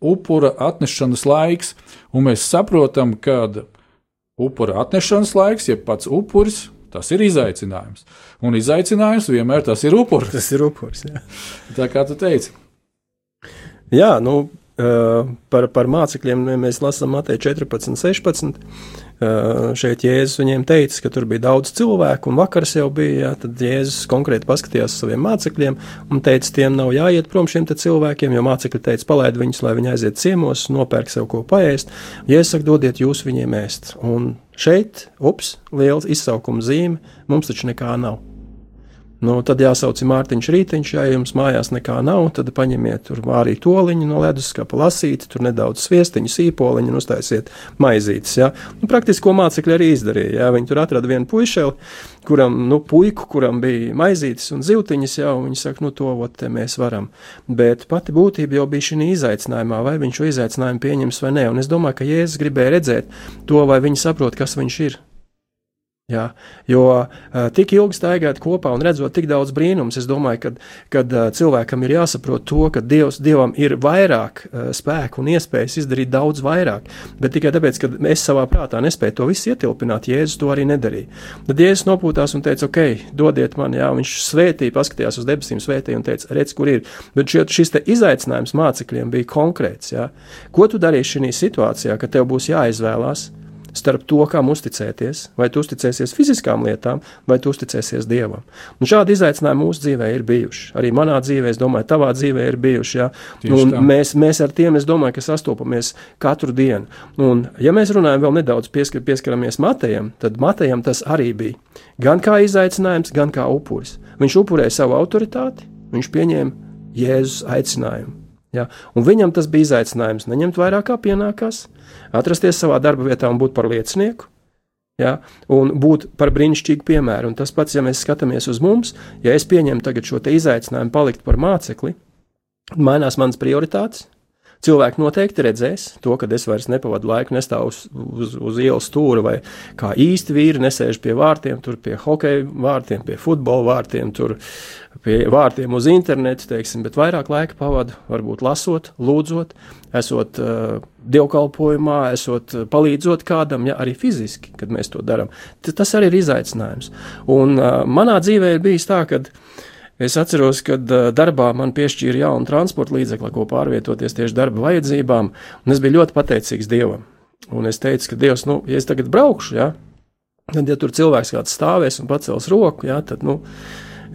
C: upura atnešanas laiks, un mēs saprotam, ka upura atnešanas laiks, jeb pats upuris, tas ir izaicinājums. Un izaicinājums vienmēr tas ir upuris.
D: Tas ir upuris. Jā.
C: Tā kā tu teici.
D: Jā, nu, uh, par, par mācekļiem mēs lasām Mateja 14, 16. Uh, šeit Jēzus viņiem teica, ka tur bija daudz cilvēku, un vakars jau bija. Jā, tad Jēzus konkrēti paskatījās uz saviem mācekļiem un teica, tiem nav jāiet prom šiem cilvēkiem, jo mācekļi teica, palaid viņus, lai viņi aiziet ciemos, nopērk sev ko paēst. Jēzus saka, dodiet jūs viņiem ēst. Un šeit, ups, liels izsaukuma zīme, mums taču nekā nav. Nu, tad jāsauc Mārtiņš Rītiņš, ja jums mājās nekā nav, tad paņemiet tur arī toliņu no leduskapa, lasīt, tur nedaudz sviestiņu, sīpoliņu un uztaisiet maizītes. Ja? Nu, praktiski, ko mācekļi arī izdarīja. Ja? Viņi tur atrada vienu puišeli, kuram, nu, puiku, kuram bija maizītes un zivtiņas, jau viņi saka, nu, to ot, mēs varam. Bet pati būtība jau bija šī izaicinājumā, vai viņš šo izaicinājumu pieņems vai nē. Un es domāju, ka Jēzus gribēja redzēt to, vai viņi saprot, kas viņš ir. Jā, jo uh, tik ilgi staigāt kopā un redzot tik daudz brīnumus, es domāju, ka uh, cilvēkam ir jāsaprot to, ka Dievs, Dievam ir vairāk uh, spēku un iespējas izdarīt daudz vairāk. Bet tikai tāpēc, ka es savā prātā nespēju to visu ietilpināt, Jēzus to arī nedarīja. Tad Jēzus nopūtās un teica, ok, dodiet man, jā, viņš svētīja, paskatījās uz debesīm, svētīja un teica, redz, kur ir. Bet šie, šis izaicinājums mācekļiem bija konkrēts. Jā. Ko tu darīsi šajā situācijā, kad tev būs jāizvēlās? Starp to, kam uzticēties. Vai tu uzticēsies fiziskām lietām, vai tu uzticēsies Dievam. Un šādi izaicinājumi mūsu dzīvē ir bijuši. Arī manā dzīvē, es domāju, tavā dzīvē ir bijuši. Ja? Mēs, mēs ar tiem, es domāju, ka sastopamies katru dienu. Un, ja mēs runājam vēl nedaudz pieskar, pieskaramies Matejam, tad Matejam tas arī bija gan kā izaicinājums, gan kā upuris. Viņš upurēja savu autoritāti, viņš pieņēma Jēzus aicinājumu. Ja? Un viņam tas bija izaicinājums neņemt vairāk kā pienākās, atrasties savā darba vietā un būt par liecinieku. Ja, un būt par brīnišķīgu piemēru. Un tas pats, ja mēs skatāmies uz mums, ja es pieņemu tagad šo izaicinājumu palikt par mācekli, mainās manas prioritātes, Cilvēki noteikti redzēs to, ka es vairs nepavadu laiku nestāvu uz, uz, uz ielas stūra vai kā īsti vīri nesēž pie vārtiem, tur pie hokeja vārtiem, pie futbola vārtiem, tur pie vārtiem uz internetu, teiksim, bet vairāk laika pavadu varbūt lasot, lūdzot, esot uh, dievkalpojumā, esot uh, palīdzot kādam, ja arī fiziski, kad mēs to darām. Tas arī ir izaicinājums. Un uh, manā dzīvē ir bijis tā, ka Es atceros, uh, darbā man piešķīra jaunu transporta līdzekli, ko pārvietoties tieši darba vajadzībām, un es biju ļoti pateicīgs Dievam. Un es teicu, ka Dievs, nu, ja es tagad braukšu, ja, tad, ja tur cilvēks kāds stāvēs un pacels roku, ja, tad, nu,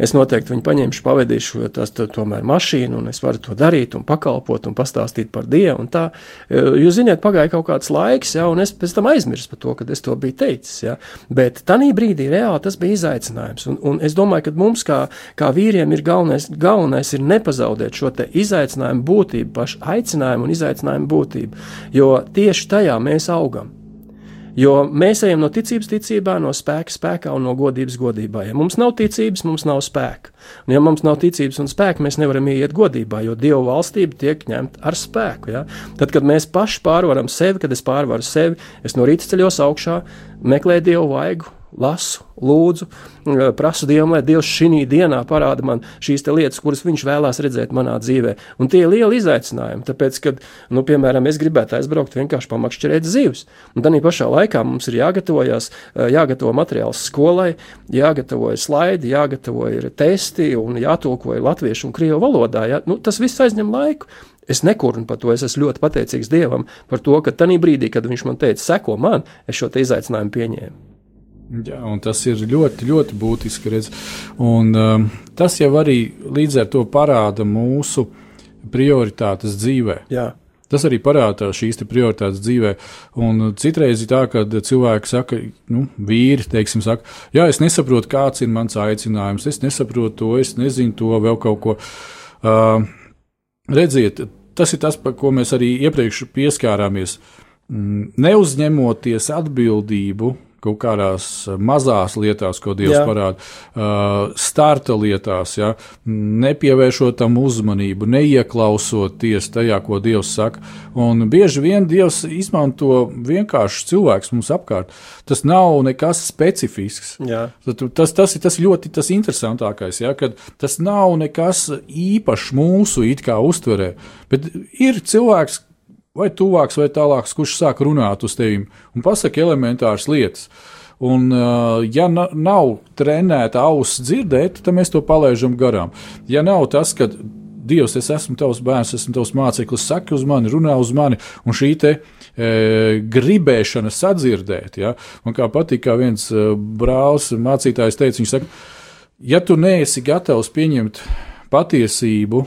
D: es noteikti viņu paņemšu, pavadīšu, jo tas ir tomēr mašīna, un es varu to darīt, un pakalpot, un pastāstīt par Dievu. Tā, e, jūs zināt, pagāja kaut kāds laiks, ja, un es pēc tam aizmirsu par to, kad es to biju teicis. Ja. Bet tajā brīdī reāli tas bija izaicinājums. Un, un es domāju, ka mums, kā, kā vīriem, ir galvenais, galvenais ir nepazaudēt šo izaicinājumu būtību, pašu aicinājumu un izaicinājumu būtību, jo tieši tajā mēs augam. Jo mēs ejam no ticības ticībā, no spēka spēkā un no godības godībā. Ja mums nav ticības, mums nav spēka. Un ja mums nav ticības un spēka, mēs nevaram iet godībā, jo Dieva valstība tiek ņemta ar spēku. Ja? Tad, kad mēs paši pārvaram sevi, kad es pārvaru sevi, es no rīta ceļos augšā, meklēju Dievu vaigu, lasu, lūdzu, eh, prasu Dievam, lai Dievs šī dienā parāda man šīs lietas, kuras Viņš vēlās redzēt manā dzīvē. Un tie ir lieli izaicinājumi, tāpēc, ka, nu, piemēram, es gribētu aizbraukt vienkārši pamakšķerēt zivs. Un tā pašā laikā mums ir jāgatavojas, eh, jāgatavo materiāls skolai, jāgatavo slaidi, jāgatavo ir testi un jātulko latviešu un krievu valodā. Ja? Nu, tas viss aizņem laiku. Es nekurnu par to, es esmu ļoti pateicīgs Dievam par to, ka tajā brīdī, kad Viņš man teica, seko man, es šo izaicinājumu pieņēmu.
C: Jā, tas ir ļoti, ļoti būtiski. Redz. Un, um, tas jau arī līdz ar to parāda mūsu prioritātes dzīvē.
D: Jā.
C: Tas arī parāda šīs prioritātes dzīvē. Un citreiz ir tā, ka cilvēki saka, nu, vīri, teiksim, saka, jā, es nesaprotu, kāds ir mans aicinājums, es nesaprotu to, es nezinu to, vēl kaut ko. Uh, redziet, tas ir tas, par ko mēs arī iepriekš pieskārāmies. Mm, neuzņemoties atbildību kaut kādās mazās lietās, ko Dievs Jā. parāda, uh, starta lietās, ja, nepievēršot tam uzmanību, neieklausoties tajā, ko Dievs saka. Un bieži vien Dievs izmanto vienkārši cilvēks mums apkārt. Tas nav nekas specifisks.
D: Jā.
C: Tas, tas ir tas ļoti tas interesantākais, ja, kad tas nav nekas īpašs mūsu it kā uztverē, bet ir cilvēks, vai tuvāks, vai tālāks, kurš sāk runāt uz tevi un pasaka elementāras lietas. Un, ja nav trenēta auss dzirdēt, tad mēs to palaidām garām. Ja nav tas, ka Dievs, es esmu tavs bērns, esmu tavs māceklis, saki uz mani, runā uz mani, un šī te e, gribēšana sadzirdēt, ja, man kā patīk, kā viens brālis mācītājs teica, viņš saka, ja tu neesi gatavs pieņemt patiesību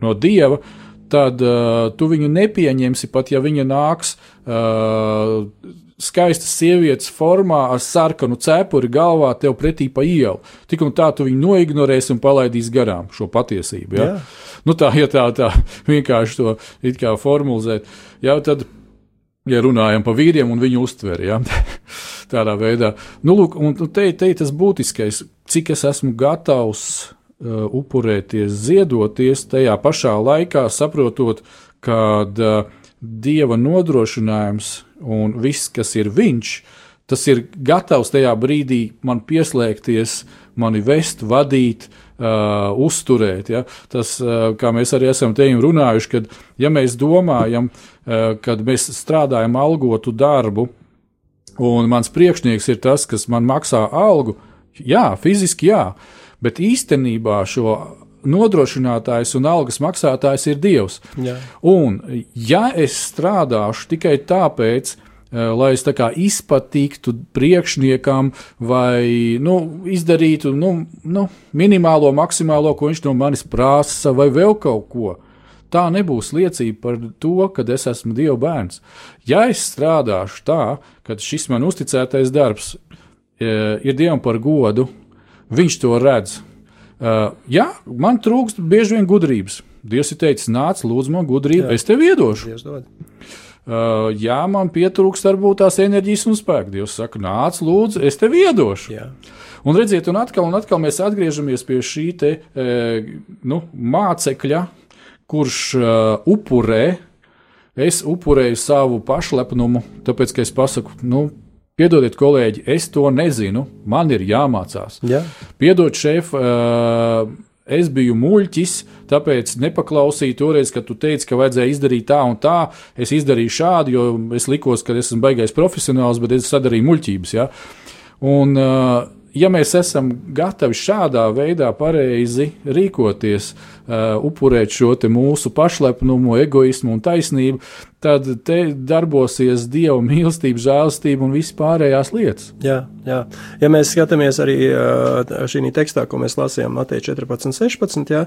C: no Dieva, tad uh, tu viņu nepieņemsi pat, ja viņa nāks uh, skaistas sievietes formā ar sarkanu cepuri galvā tev pretī pa ielu. Tik un tā tu viņu noignorēsi un palaidīsi garām šo patiesību. Ja? Jā. Nu, tā, ja tā, tā vienkārši to it kā formulēt, ja, tad, ja runājam par vīriem un viņu uztveri, ja? tādā veidā, nu, lūk, un te, te ir tas būtiskais, cik es esmu gatavs Uh, upurēties, ziedoties, tajā pašā laikā saprotot, ka uh, dieva nodrošinājums un viss, kas ir viņš, tas ir gatavs tajā brīdī man pieslēgties, mani vest, vadīt, uh, uzturēt. Ja? Tas, uh, kā mēs arī esam te runājuši, kad ja mēs domājam, uh, kad mēs strādājam algotu darbu, un mans priekšnieks ir tas, kas man maksā algu, jā, fiziski jā, bet īstenībā šo nodrošinātājs un algas maksātājs ir Dievs.
D: Jā.
C: Un, ja es strādāšu tikai tāpēc, eh, lai es tā kā izpatiktu priekšniekam vai nu, izdarītu nu, nu, minimālo, maksimālo, ko viņš no manis prasa, vai vēl kaut ko. Tā nebūs liecība par to, ka es esmu Dieva bērns. Ja es strādāšu tā, ka šis man uzticētais darbs e, ir Dievam par godu, Viņš to redz. Uh, jā, man trūkst bieži vien gudrības. Dievs ir teicis, nāc, lūdzu, man gudrību, jā. es tev iedošu. Uh, jā, man pietrūkst varbūt tās enerģijas un spēka. Dievs saka, nāc, lūdzu, es tev iedošu.
D: Jā.
C: Un redziet, un atkal, un atkal mēs atgriežamies pie šī te, e, nu, mācekļa, kurš uh, upurē, es upurēju savu pašlepnumu, tāpēc, ka es pasaku, nu, Piedodiet, kolēģi, es to nezinu. Man ir jāmācās.
D: Jā.
C: Piedod, šef, es biju muļķis, tāpēc nepaklausīju toreiz, kad tu teici, ka vajadzēja izdarīt tā un tā. Es izdarīju šādu, jo es likos, ka esmu baigais profesionāls, bet es sadarīju muļķības. Ja? Un, uh, ja mēs esam gatavi šādā veidā pareizi rīkoties, uh, upurēt šo mūsu pašlepnumu, egoismu un taisnību, tad te darbosies dieva mīlestība, žēlastība un visas pārējās lietas.
D: Jā, jā. Ja mēs skatāmies arī šī tekstā, ko mēs lasījām Matei 14, 16, jā,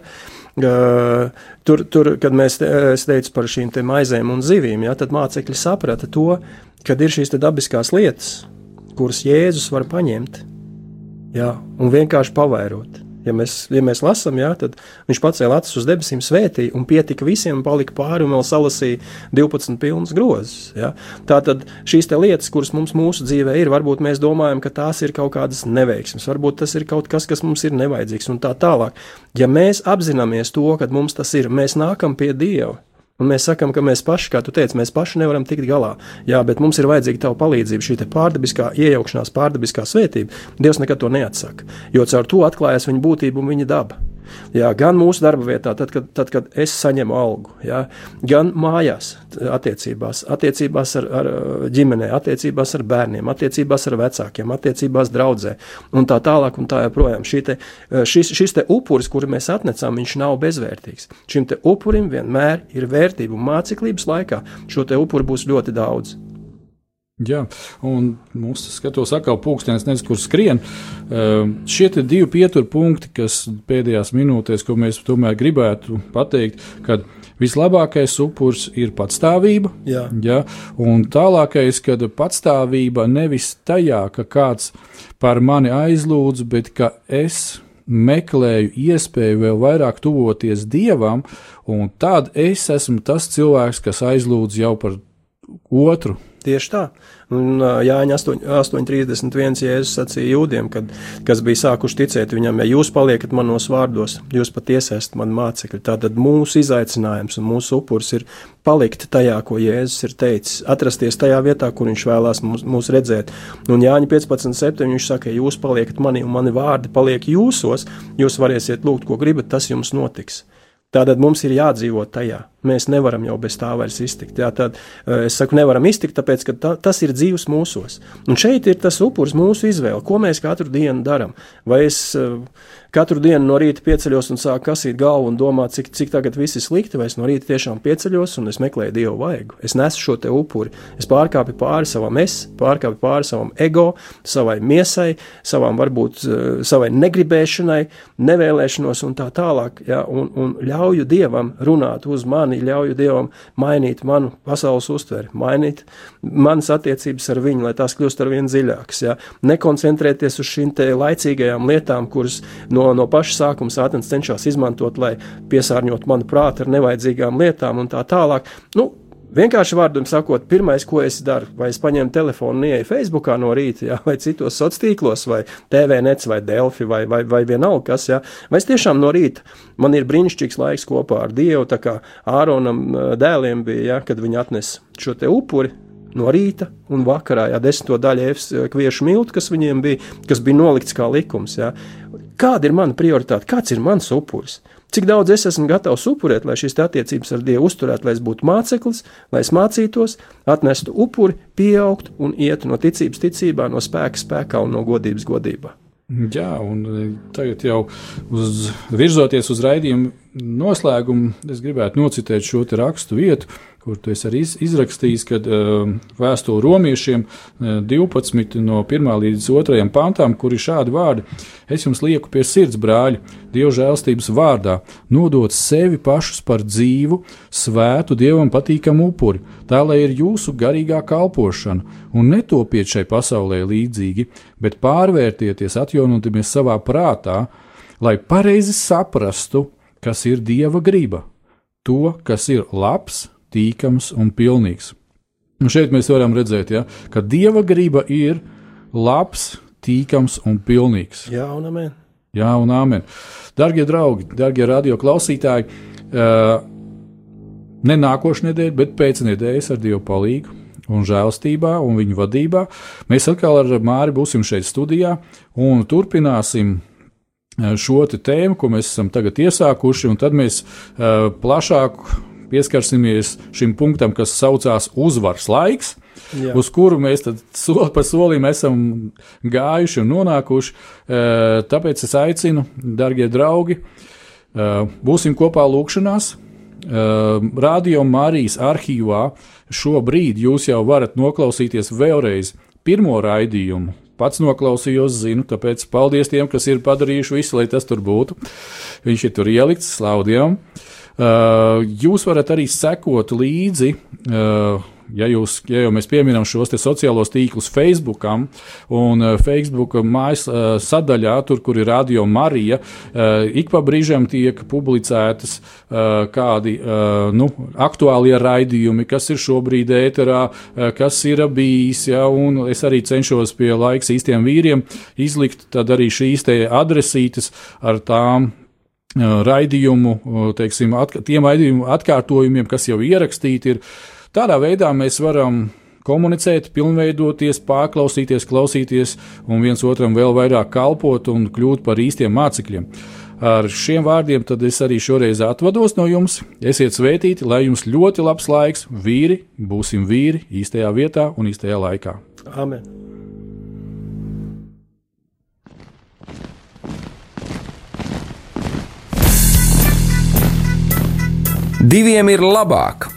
D: tur, tur, kad mēs te, teicu par šīm te maizēm un zivīm, jā, tad mācekļi saprata to, kad ir šīs dabiskās lietas, kuras Jēzus var paņemt jā, un vienkārši pavairot. Ja mēs, ja mēs lasām, jā, tad viņš pacēla acis uz debesīm, svētīja un pietika visiem, un palika pāri un vēl salasīja 12 pilnas grozus. Ja. Tā tad šīs lietas, kuras mums mūsu dzīvē ir, varbūt mēs domājam, ka tās ir kaut kādas neveiksmes, varbūt tas ir kaut kas, kas mums ir nevajadzīgs un tā tālāk. Ja mēs apzināmies to, ka mums tas ir, mēs nākam pie Dieva. Un mēs sakām, ka mēs paši, kā tu teici, mēs paši nevaram tikt galā. Jā, bet mums ir vajadzīga tava palīdzība, šī pārdabiskā iejaukšanās, pārdabiskā svētība. Dievs nekad to neatsaka, jo caur to atklājas viņa būtība un viņa daba. Jā, gan mūsu darba vietā, tad, kad, tad, kad es saņemu algu, jā, gan mājās, attiecībās, attiecībās ar, ar ģimenē, attiecībās ar bērniem, attiecībās ar vecākiem, attiecībās draudzē un tā tālāk un tā joprojām. Te, šis, šis te upuris, kuru mēs atnecam, viņš nav bezvērtīgs. Šim te upurim vienmēr ir vērtība un māceklības laikā šo te upuru būs ļoti daudz.
C: Jā, un mums skatos, atkal pūkstens nezinu, kur skrien. Uh, šie divi pieturpunkti, kas pēdējās minūtēs, ko mēs tomēr gribētu pateikt, kad vislabākais upurs ir patstāvība.
D: Jā.
C: Jā, un tālākais, kad patstāvība nevis tajā, ka kāds par mani aizlūdz, bet ka es meklēju iespēju vēl vairāk tuvoties dievam, un tad es esmu tas cilvēks, kas aizlūdz jau par otru
D: Tieši tā. Un Jāņa 8,31 Jēzus sacīja jūdiem, kad, kas bija sākuši ticēt viņam, ja jūs paliekat manos vārdos, jūs patiesi esat mani mācekļi. Tātad mūsu izaicinājums un mūsu upurs ir palikt tajā, ko Jēzus ir teicis, atrasties tajā vietā, kur viņš vēlās mūs, mūs redzēt. Un Jāņa 15,7 viņš saka, ja jūs paliekat manī un mani vārdi paliek jūsos, jūs varēsiet lūgt, ko gribat, tas jums notiks. Tātad mums ir jādzīvot tajā. Mēs nevaram jau bez tā vairs iztikt. Jā, tad, es saku, nevaram iztikt, tāpēc, ka ta, tas ir dzīves mūsos. Un šeit ir tas upuris mūsu izvēle, ko mēs katru dienu darām. Vai es katru dienu no rīta pieceļos un sāku kasīt galvu un domāt, cik, cik tagad viss ir slikti, vai es no rīta tiešām pieceļos un es meklēju dievu vaigu. Es nesu šo te upuri. Es pārkāpu pāri savam es, pārkāpu pāri savam ego, savai miesai, savām varbūt savai negribēšanai, nevēlēšanos un tā tālāk. Jā, un, un ļauju dievam runāt uz mani mani, ļauju Dievam mainīt manu pasaules uztveri, mainīt manas attiecības ar viņu, lai tās kļūst ar vien dziļākas. Ja? Nekoncentrēties uz šīm laicīgajām lietām, kuras no, no paša sākuma sātens cenšas izmantot, lai piesārņot manu prātu ar nevajadzīgām lietām un tā tālāk. Nu, Vienkārši vārdiem sakot, pirmais, ko es daru, vai es paņemu telefonu ieeju Facebookā no rīta, jā, vai citos sociālos tīklos, vai TVNets, vai Delfi, vai, vai, vai vienalga kas, jā. vai es tiešām no rīta man ir brīnišķīgs laiks kopā ar Dievu, tā kā Āronam dēliem bija, jā, kad viņi atnes šo te upuri, no rīta un vakarā, ja desmito daļu kviešu miltu, kas viņiem bija, kas bija nolikts kā likums. Jā. Kāda ir mana prioritāte, kāds ir mans upuris? Cik daudz es esmu gatavs upurēt, lai šīs attiecības ar Dievu uzturētu, lai es būtu māceklis, lai es mācītos, atnestu upuri, pieaugtu un ietu no ticības ticībā, no spēka spēkā un no godības godībā.
C: Jā, un tagad jau uz, virzoties uz raidījumu noslēgumu, es gribētu nocitēt šo rakstu vietu, kur tu arī izrakstījis, kad uh, vēstule romiešiem uh, 12 no 1 līdz 2 pantām, kur ir šādi vārdi: Es jums lieku pie sirds, brāļi, Dieva žēlstības vārdā, nodot sevi pašus par dzīvu, svētu, Dievam patīkamu upuri, tā lai ir jūsu garīgā kalpošana, un netopiet šai pasaulē līdzīgi, bet pārvērtieties, atjaunoties savā prātā, lai pareizi saprastu, kas ir Dieva griba, to, kas ir labs, tīkams un pilnīgs. Un šeit mēs varam redzēt, ja, ka dieva griba ir labs, tīkams un pilnīgs.
D: Jā, un amen.
C: Jā, un amen. Darbie draugi, darbie radio klausītāji, uh, ne nākošais nedēļa, bet pēc nedēļas ar Dievu palīdzību un žēlstībā un viņu vadībā. Mēs atkal ar Māri būsim šeit studijā un turpināsim šo tēmu, ko mēs esam tagad iesākuši, un tad mēs uh, plašāk pieskarsimies šim punktam, kas saucās uzvaras laiks. Jā. Uz kuru mēs soli pa solim esam gājuši un nonākuši. Uh, tāpēc es aicinu, darbie draugi, uh, būsim kopā lūkšanās, Radio Marijas arhīvā šobrīd jūs jau varat noklausīties vēlreiz pirmo raidījumu. Pats noklausījos, zinu, tāpēc paldies tiem, kas ir padarījuši visu, lai tas tur būtu. Viņš ir tur ielikts, slaudījām. Ehm, jūs varat arī sekot līdzi ehm, ja, jūs, ja jau mēs pieminam šos sociālos tīklus Facebook un uh, Facebook mājas uh, sadaļā, tur, kur ir Radio Marija, uh, ik pa brīžam tiek publicētas kādi nu, aktuālie raidījumi, kas ir šobrīd ēterā, kas ir bijis, ja, es arī cenšos pie laiks īstiem vīriem izlikt arī šīs adresītes ar tām raidījumu, teiksim, at, tiem raidījumu atkārtojumiem, kas jau ierakstīti ir. Tādā veidā mēs varam komunicēt, pilnveidoties, pārklausīties, klausīties un viens otram vēl vairāk kalpot un kļūt par īstiem mācekļiem. Ar šiem vārdiem tad es arī šoreiz atvados no jums. Esiet svētīti, lai jums ļoti labs laiks, vīri, būsim vīri īstajā vietā un īstajā laikā.
D: Amen!
B: Diviem ir labāk